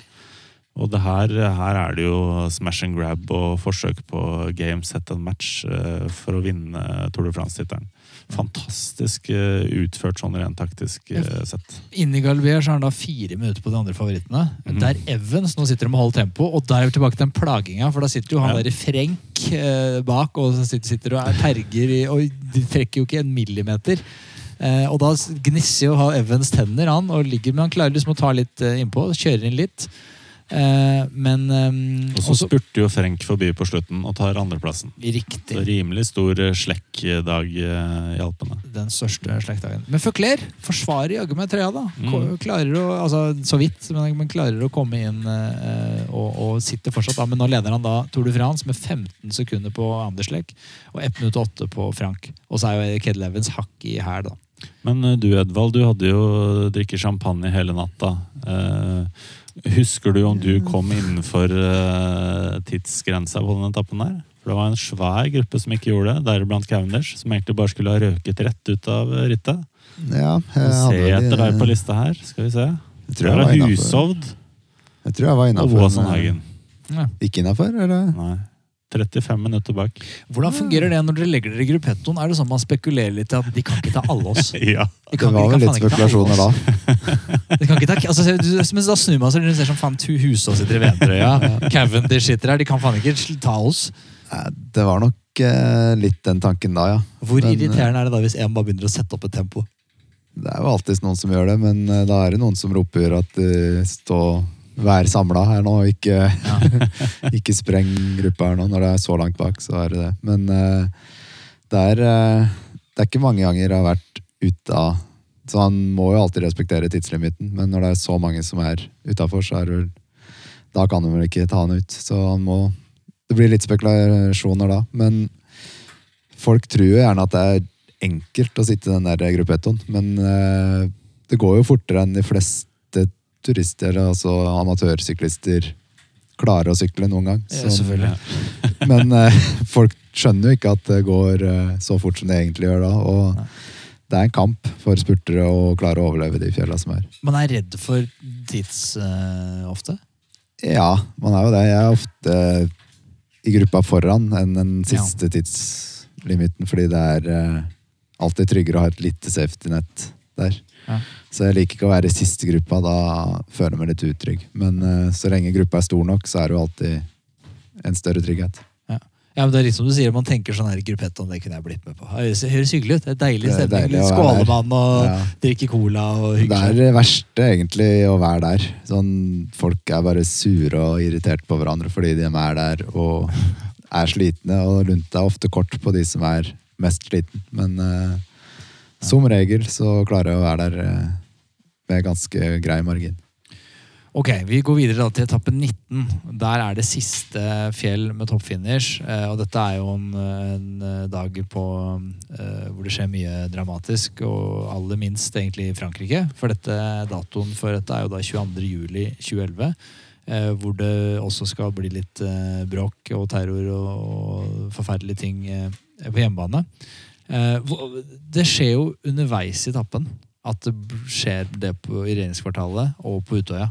Og det her, her er det jo smash and grab og forsøk på game set and match eh, for å vinne Tour de France-tittelen. Fantastisk eh, utført sånn rent taktisk eh, sett. Inni Galvier så har han da fire minutter på de andre favorittene. Mm. Der Evans nå sitter de med holder tempo, og der er vi tilbake til den plaginga. For da sitter jo han Ja. der i Frenk eh, bak og sitter, og er terger Og de trekker jo ikke en millimeter. Eh, og da gnisser jo Evans tenner, han, og ligger, men han klarer liksom å ta litt eh, innpå. Kjører inn litt. Eh, men eh, Og så spurte jo Frenk forbi på slutten og tar andreplassen. Riktig. Så rimelig stor eh, slekkdag eh, i Alpene. Den største slekkdagen. Men Føkler forsvarer jaggu meg trøya, da. Mm. Klarer å, altså Så vidt, men, klarer å komme inn og, og sitter fortsatt da. Men nå leder han da Tour de France med 15 sekunder på Anderslek og 1 minutt og 8 på Frank. Og så er jo Kedel Evans hakk i hæl, da. Men du Edvald, du hadde jo drikket champagne hele natta. Eh, husker du om du kom innenfor uh, tidsgrensa på den etappen der? For det var en svær gruppe som ikke gjorde det, deriblant Cavendish, som egentlig bare skulle ha røket rett ut av eh, rittet. Ja, jeg, Se etter deg på lista her, skal vi se. Jeg tror jeg er var innafor. Hushovd Jeg tror jeg var og innafor. Ja. Ikke innafor, eller? Nei. 35 minutter bak. Hvordan fungerer det når dere legger dere i gruppettoen? Er det sånn man spekulerer litt i at de kan ikke ta alle oss? Ja. De Det var var de litt spekulasjoner da. De kan ikke ta, altså, du, men da snur man seg og ser som faen to Husås sitter i Ventrøya. Cavendish sitter her. De kan faen ikke ta oss. Det var nok eh, litt den tanken da, ja. Hvor Men, eh, irriterende er det da hvis en bare begynner å sette opp et tempo? Det er jo alltid noen som gjør det, men eh, da er det noen som roper at uh, stå Vær samla her nå, ikke, ikke spreng gruppa her nå. Når det er så langt bak, så er det det. Men uh, det, er, uh, det er ikke mange ganger jeg har vært ute av Så han må jo alltid respektere tidslimiten, men når det er så mange som er utafor, så er det vel Da kan de vel ikke ta han ut. Så han må Det blir litt spekulasjoner da, men folk tror jo gjerne at det er enkelt å sitte i den der gruppettoen, men uh, det går jo fortere enn de fleste turister, altså amatørsyklister, klarer å sykle noen gang. Ja, selvfølgelig. men eh, folk skjønner jo ikke at det går eh, så fort som det egentlig gjør da, og Nei. det er en kamp for spurtere å klare å overleve de fjella som er. Man er redd for tids eh, ofte. Ja, man er jo det. Jeg er ofte i gruppa foran enn den siste tidslimiten, fordi det er eh, alltid tryggere å ha et lite safety-nett der. Ja. Så jeg liker ikke å være i siste gruppa, da føler jeg meg litt utrygg. Men uh, så lenge gruppa er stor nok, så er det jo alltid en større trygghet. Ja, men det er litt som du sier, Man tenker sånn her i gruppettoen, det kunne jeg blitt med på. Det høres hyggelig ut. Det er deilig stemning. deilig Skåler man og Ja. drikker cola og Det er det verste egentlig å være der. Sånn, folk er bare sure og irritert på hverandre fordi de er der og er slitne. Og lunta er ofte kort på de som er mest sliten. Men eh, som regel så klarer jeg å være der eh, med ganske grei margin. Ok, Vi går videre da til etappe 19. Der er det siste fjell med toppfinish. eh, Og dette er jo en, en eh, dag på, hvor det skjer mye dramatisk, og aller minst egentlig i Frankrike. For dette, datoen for dette er jo da 22. juli 2011. eh, Hvor det også skal bli litt bråk og terror og, og forferdelige ting på hjemmebane. Eh, Det skjer jo underveis i etappen at det skjer det på, i regjeringskvartalet og på Utøya.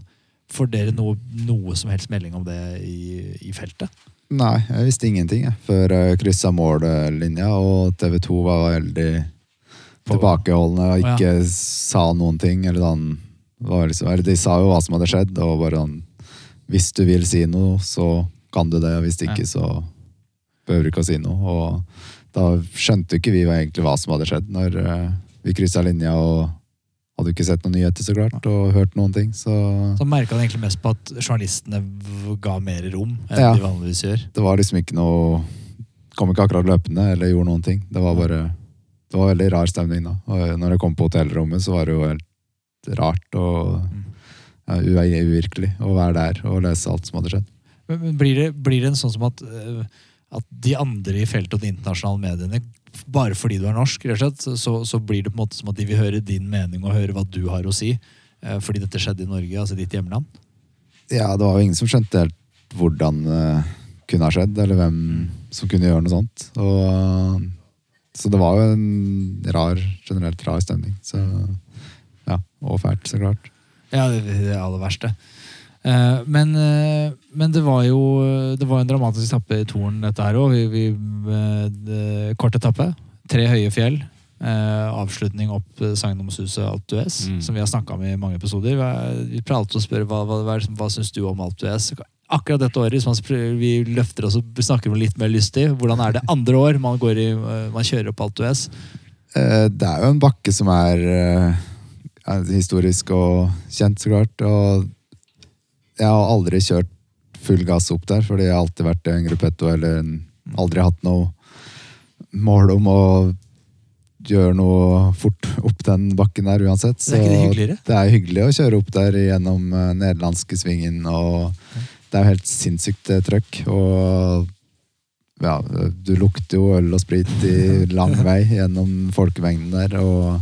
Får dere noe, noe som helst melding om det i, i feltet? Nei, jeg visste ingenting jeg, før jeg kryssa mållinja, og TV 2 var veldig tilbakeholdne og Å, ja. ikke sa noen ting. Eller den, var liksom, eller de sa jo hva som hadde skjedd, og bare sånn Hvis du vil si noe, så kan du det, og hvis ikke, så behøver du ikke å si noe. Og da skjønte ikke vi egentlig hva som hadde skjedd, når eh, vi kryssa linja og hadde ikke sett noen nyheter, så klart, og hørt noen ting. Så Så merka han egentlig mest på at journalistene ga mer rom enn Ja. de vanligvis gjør. det var liksom ikke noe Kom ikke akkurat løpende eller gjorde noen ting. Det var bare det var veldig rar stemning da. Og når jeg kom på hotellrommet, så var det jo helt rart og ja, uvirkelig å være der og lese alt som hadde skjedd. Men, men blir, det, blir det en sånn som at, eh, at de andre i feltet og de internasjonale mediene, bare fordi du er norsk, slett, så, så blir det på en måte som at de vil høre din mening og høre hva du har å si, eh, fordi dette skjedde i Norge, altså ditt hjemland? Ja, det var jo ingen som skjønte helt hvordan det kunne ha skjedd, eller hvem som kunne gjøre noe sånt. Og, så det var jo en rar, generelt rar stemning. Så ja, og fælt, så klart. Ja, det, det aller verste. Eh, men, eh, men det var jo det var en dramatisk etappe i Toren, dette her òg. Vi, vi, eh, kort etappe. Tre høye fjell. Eh, avslutning opp Sagnomsuset d'Huez, Mm. som vi har snakka om i mange episoder. Vi, pratet og spør hva, hva, hva, hva syns du om Altues? Akkurat dette året, hvis man, vi løfter oss og snakker om litt mer lystig, hvordan er det andre år man, går i, man kjører opp d'Huez? Eh, Det er jo en bakke som er eh, er historisk og kjent, så klart. Og jeg har aldri kjørt full gass opp der, fordi jeg har alltid vært i en gruppetto eller en, aldri hatt noe mål om å gjøre noe fort opp den bakken der uansett. Det er ikke det hyggeligere? det er hyggelig å kjøre opp der gjennom eh, nederlandske svingen, og det er jo helt sinnssykt eh, trøkk. Og ja, du lukter jo øl og sprit i lang vei gjennom folkemengden der, og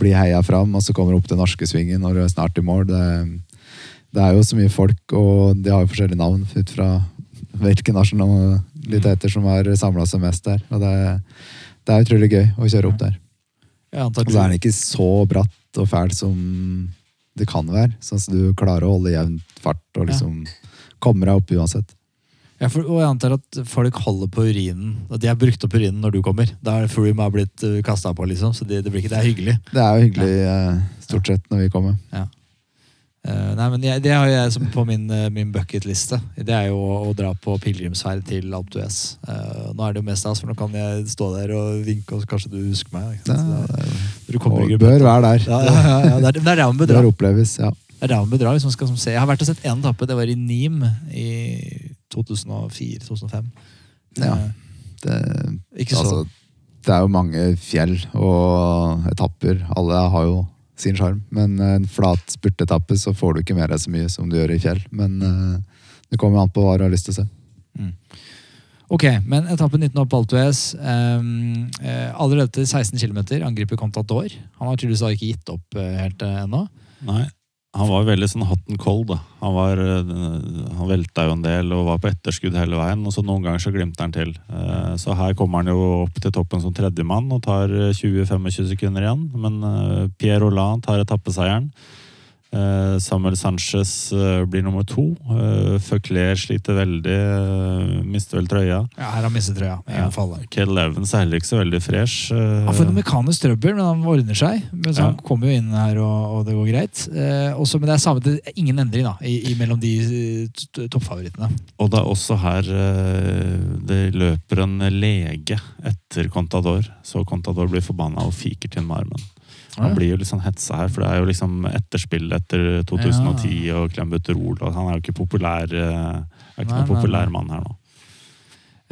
blir heia fram, og så kommer du opp til norske svingen når du er snart i mål. Det, det er jo så mye folk, og de har jo forskjellige navn ut fra hvilke nasjonaliteter som har samla seg mest der. Og det, det er utrolig gøy å kjøre opp der. Og så er den ikke så bratt og fæl som det kan være. Sånn at du klarer å holde jevn fart og liksom kommer deg opp uansett. Ja, for, og jeg antar at folk holder på urinen. At de har brukt opp urinen når du kommer. Da er Froome har blitt uh, kasta på, liksom. Så det, det, blir ikke, det er hyggelig. Det er jo hyggelig ja. stort sett når vi kommer. Eh, nei, men jeg, Det har jeg som på min, uh, min bucketliste. Det er jo å, dra på pilegrimsferd til Alpe d'Huez. Eh, nå er det jo mest stas, for nå kan jeg stå der og vinke, og så kanskje du husker meg. Ikke du og bør være der. Ja, ja, ja, ja. Det er, det er der man bør. Bør oppleves, ja. Det er der man bør dra hvis man skal som, se. Jeg har vært og sett én etappe. Det var i Nim i 2004-2005. Ja. Det, Ikke så altså, det er jo mange fjell og etapper. Alle har jo sin sjarm. Men en flat spurtetappe så får du ikke med deg så mye som du gjør i fjell. Men eh, det kommer an på hva du har lyst til å se. Ok, men etappe 19 opp Alpe S. Um, uh, allerede til 16 km angriper Contador. Han har tydeligvis ikke gitt opp uh, helt uh, ennå. Nei, han var veldig sånn and cold. da. Han, var, eh, han velta jo en del og var på etterskudd hele veien. Og så noen ganger så glimter han til. Eh, Så her kommer han jo opp til toppen som tredjemann og tar eh, 20-25 sekunder igjen. Men eh, Pierre Rolland tar etappeseieren. Eh, Samuel Sanchez eh, blir nummer to. Føkler sliter veldig, eh, mister vel trøya. Ja, her har han mistet trøya. Ja. Kell Evans er heller ikke så veldig fresh. eh, Han får noe mekanisk trøbbel, men han ordner seg. Men så Ja. Han kommer jo inn her, og, og det går greit. Eh, også, men det er samme, det er ingen endring da, i, i mellom de eh, toppfavorittene. Og det er også her eh, det løper en lege etter Contador. Så Contador blir forbanna og fiker til med armen. Han blir jo litt sånn hetsa her, for det er jo liksom etterspill etter 2010 og Klembuterol. Og han er jo ikke populær, eh, er ikke noen populær mann her nå.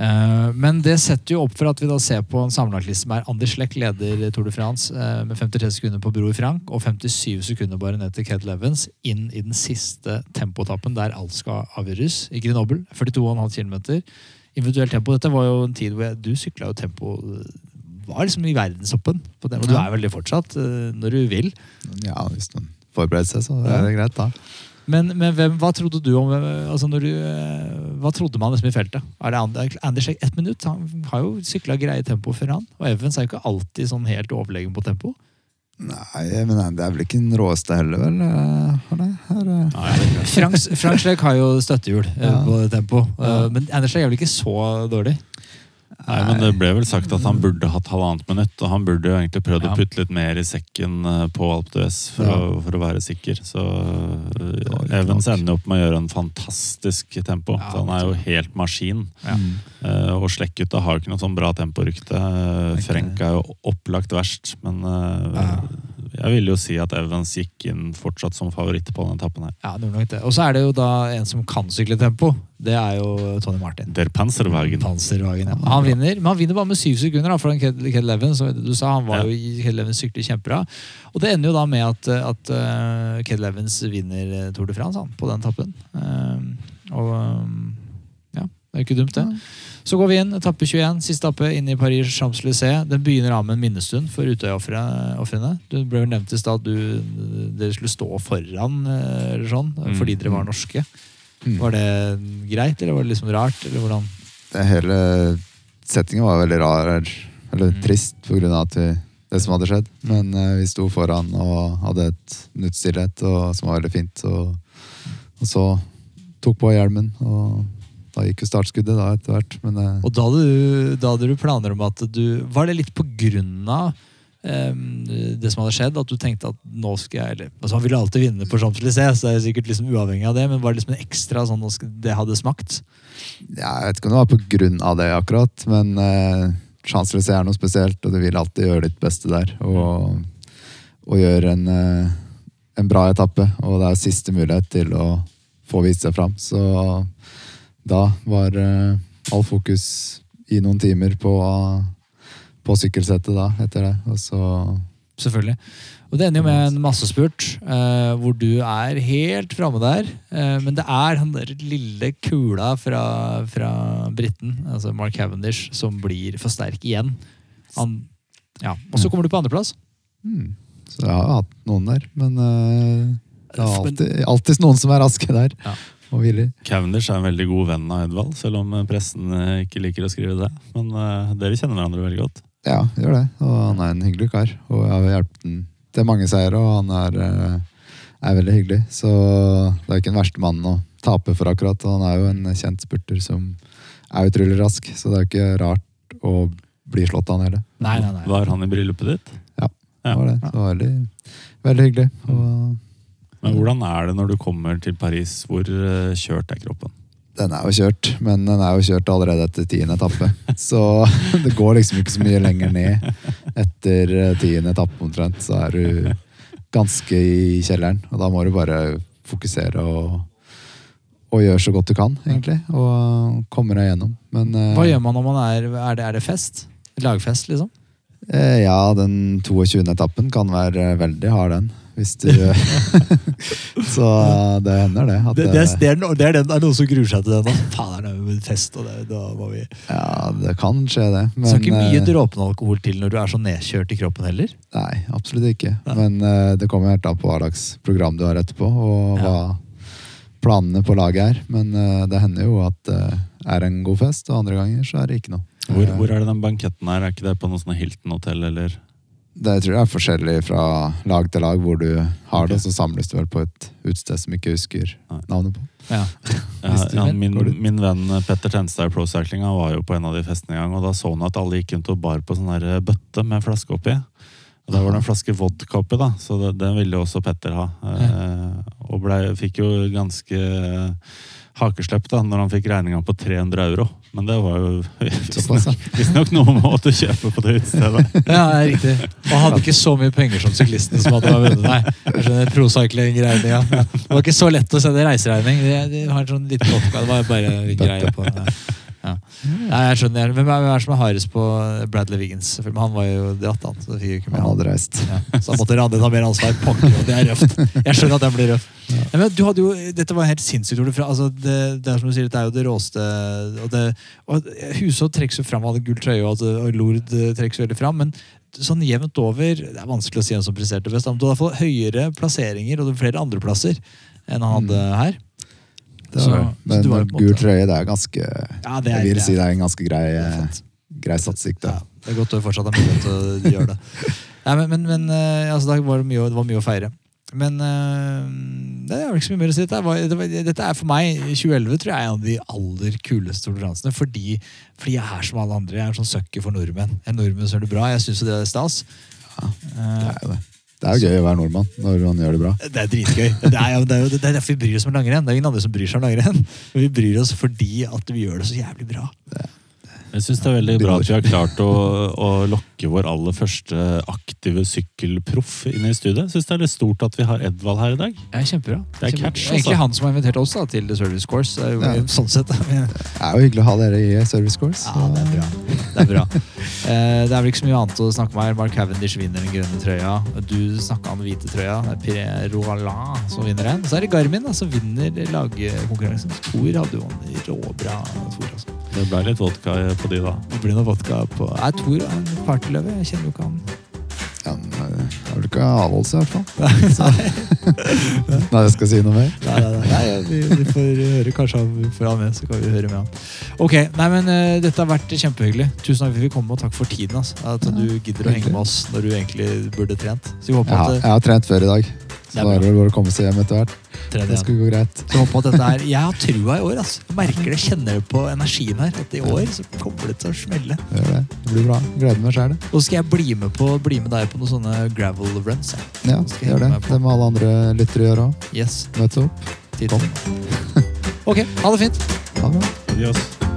Eh, men det setter jo opp for at vi da ser på en sammenlagtliste som er Anders Schleck leder Tour de France eh, med 53 sekunder på Bror Frank og 57 sekunder bare ned til Ked Levens inn i den siste tempotappen der alt skal avgjøres i Grenoble. 42,5 km. Individuelt tempo. Dette var jo en tid hvor jeg, du sykla jo tempo var liksom i verdensoppen. På den, og du er veldig fortsatt, eh, når du vil. Ja, hvis man forbereder seg, så er det greit, da. Men, men hvem, hva trodde du om altså når du, eh, Hva trodde man liksom i feltet? Er det Anders ett minutt? Han har jo sykla greie tempo før han. Og Evans er jo ikke alltid sånn helt overlegen på tempo. Nei, men det er vel ikke den råeste heller, vel? eh. Frank, Frank Schleck har jo støttehjul eh, Ja. på tempo. Ja. Men Anders er vel ikke så dårlig? Nei, men det ble vel sagt at han burde hatt halvannet minutt, og han burde jo egentlig prøvd Ja. å putte litt mer i sekken eh, på Alp d'Huez for, Ja. å- for å være sikker. Så eh, Evans nok. ender opp med å gjøre en fantastisk tempo. Ja, så han er jo helt maskin. Ja. Eh, og Slekkgutta har jo ikke noe sånn bra temporykte. Uh, Frenk er jo opplagt verst, men uh, Ja. jeg vil jo si at Evans gikk inn fortsatt som favoritt på denne etappen her. Ja, det var nok det. Og så er det jo da en som kan sykle tempo. Det er jo Tony Martin. Der Panserwagen. Panserwagen, ja. Han vinner, men han vinner bare med syv sekunder da, foran Ked Levin. Du sa han var Ja. jo Ked Levin sykler kjempebra. Og det ender jo da med at, at uh, Ked Levins vinner eh, Tour de France han, på den tappen. Uh, og um, ja, det er ikke dumt, det. Så går vi inn, etappe 21, siste etappe, inn i Paris Champs-Élysées. Den begynner av med en minnestund for Utøya-ofrene. Du ble jo nevnt i stad at du, dere skulle stå foran eh, eller sånn, Mm. fordi dere var norske. Mm. Var det greit, eller var det liksom rart? Eller hvordan? Det hele settingen var veldig rar, eller Mm. trist, på grunn av at vi, det som hadde skjedd. Men eh, vi sto foran og hadde et minutt stillhet, og, som var veldig fint. Og, og så tok på hjelmen, og da gikk jo startskuddet da etter hvert. Men eh, Og da hadde, du, da hadde du planer om at du Var det litt på grunn av det som hadde skjedd, at du tenkte at nå skal jeg eller, altså Han ville alltid vinne på Champs-Élysées, så det er sikkert liksom uavhengig av det, men var det liksom en ekstra sånn det hadde smakt? ja, jeg vet ikke om det var på grunn av det akkurat, men eh, Champs-Élysées er noe spesielt, og du vil alltid gjøre ditt beste der. Og, og gjøre en, eh, en bra etappe, og det er siste mulighet til å få vist seg fram. Så da var eh, all fokus i noen timer på, på sykkelsettet da, etter det. Og så Selvfølgelig. Og det ender jo med en massespurt eh, hvor du er helt framme der. Eh, men det er den der lille kula fra, fra briten, altså Mark Cavendish, som blir for sterk igjen. Han, ja. Og så kommer du på andreplass. hmm, Så jeg har jo hatt noen der, men eh, det er alltid, alltid noen som er raske der. Ja. Og villig. Cavendish er en veldig god venn av Edvald, selv om pressen eh, ikke liker å skrive det. Men eh, dere kjenner hverandre veldig godt. Ja, gjør det. Og han er en hyggelig kar. Og jeg har hjulpet ham til mange seire, og han er, eh, er veldig hyggelig. Så det er ikke den verste mannen å tape for, akkurat. Og han er jo en kjent spurter som er utrolig rask, så det er ikke rart å bli slått av han heller. Nei, nei, nei. Var han i bryllupet ditt? Ja, Ja. Det var det. Så det var veldig, veldig hyggelig. Og Men hvordan er det når du kommer til Paris? Hvor eh, kjørt er kroppen? Den er jo kjørt, men den er jo kjørt allerede etter tiende etappe. Så det går liksom ikke så mye lenger ned. Etter eh, tiende etappe omtrent, så er du ganske i kjelleren. Og da må du bare fokusere og, og gjøre så godt du kan, egentlig. Og komme deg gjennom. Men eh, Hva gjør man når man er Er det, er det fest? Lagfest, liksom? eh, ja, den 22. etappen kan være veldig hard, den. Hvis du Så det hender, det. At Det, det, det, er, det, er den, det er noen som gruer seg til den. da. Faen, det er en fest, og det, da må vi Ja, det kan skje, det. Men, så ikke mye dråpen dråpende alkohol til når du er så nedkjørt i kroppen heller. Nei, absolutt ikke. Nei. Men uh, det kommer helt an på hva slags program du har etterpå, og Ja. hva planene på laget er. Men uh, det hender jo at det er en god fest, og andre ganger så er det ikke noe. Hvor, Eh, hvor er det den banketten her? Er ikke det på noe sånn Hilton-hotell, eller? Det tror jeg er forskjellig fra lag til lag hvor du har det, Ok. og så samles du vel på et utested som ikke husker navnet på. Ja. Ja, ja, min, min venn Petter Tenstad i Pro Cycling var jo på en av de festene en gang, og da så han at alle gikk rundt og bar på sånn der bøtte med flaske oppi. Og Der var det en flaske vodka oppi, da, så det, den ville jo også Petter ha. Eh, og ble, fikk jo ganske hakeslepp da, når han fikk regninga på 300 euro. Men det var jo visstnok noe man måtte kjøpe på det utestedet. Ja, det er riktig. Og han hadde ikke så mye penger som syklisten som hadde vunnet. Nei, jeg skjønner procycling-greiene. Ja. Det var ikke så lett å sende reiseregning. De, de har en sånn liten oppgave. Det var bare en greie på ja. Ja. Nei, jeg skjønner. Hvem er, hvem er som er hardest på Bradley Wiggins? Han var jo dratt, han. Så fikk ikke med Han hadde reist. Ja, så han måtte Randi ta mer ansvar. Pokker, det er røft. Jeg skjønner at den blir røff. Nei, men du hadde jo, dette var helt sinnssykt. Altså, det, det er som du sier, det er jo det råeste. Og, det, og Hushovd trekkes jo fram, hadde gull trøye, og, og Lord eh, trekkes veldig fram. Men sånn jevnt over Det er vanskelig å si hvem som presterte best. men Du har fått høyere plasseringer og flere andreplasser enn han hadde her. Det var, så men gul trøye, det er ganske Ja, det er- Jeg vil er- si det er en ganske grei, er eh, grei satsing. Ja, det er godt å fortsatt ha mulighet til å gjøre det. Nei, men men, men eh, altså, var det, mye, det var mye å feire. Men eh, det er ikke så mye mer å si. Dette, er, dette er for meg, 2011 tror jeg er en av de aller kuleste toleransene. Fordi, fordi jeg er som alle andre. Jeg er en sånn sucker for nordmenn. En nordmenn som gjør det bra. Jeg syns jo det er stas. Ja, Det er jo det. Det er jo gøy å være nordmann når man gjør det bra. det er dritgøy. Det er, jo, det, er jo, det er derfor vi bryr oss om langrenn. Det er ingen andre som bryr seg om langrenn. Men vi bryr oss fordi at vi gjør det så jævlig bra. Jeg syns det er veldig bra at vi har klart å, å lokke vår aller første aktive sykkelproff inn i studiet. Jeg syns det er litt stort at vi har Edvald her i dag. Ja, kjempebra. Det er Kjempebra. catch, er Egentlig altså. han som har invitert oss da, til The Service Course. Det er jo, Ja. Sånn sett. Ja, Det er jo hyggelig å ha dere i Service Course. det er bra. Det er bra. Eh, det er vel ikke så mye annet å snakke om her. Mark Cavendish vinner den grønne trøya. Du snakka om den hvite trøya. Det er Pierre Roalin som vinner den. Så er det Garmin da, som vinner lagkonkurransen. Thor hadde jo en råbra Thor. Altså. Det ble litt vodka på de da. Det blir noe vodka på Jeg tror han er partyløve? Jeg kjenner jo ikke han. Ja, men, eh, det er vel ikke avholdelse, i hvert fall. Nei, jeg skal si noe mer. Nei, nei, nei, nei vi, vi får høre kanskje han- vi får han med, så kan vi høre med han. Ok, nei, men uh, Dette har vært kjempehyggelig. Tusen takk for at vi kom, og takk for tiden. Altså. At du gidder å henge med oss når du egentlig burde trent. Så vi håper har, at, jeg har trent før i dag, så det er bare å komme seg hjem etter hvert. Det skulle gå greit. Så håper at dette er Jeg har trua i år. Altså. Jeg merker det, kjenner det på energien her. At i år så kommer det til å smelle. Det det. Det blir bra. Gleder meg sjæl. Og så skal jeg bli med, på, bli med deg på noen sånne gravel runs. jeg. Ja, Skal jeg gjør det. Det må alle andre lyttere gjøre òg. Yes. Møtes opp. Kom. Ok, ha det fint. Ha det bra. Adios.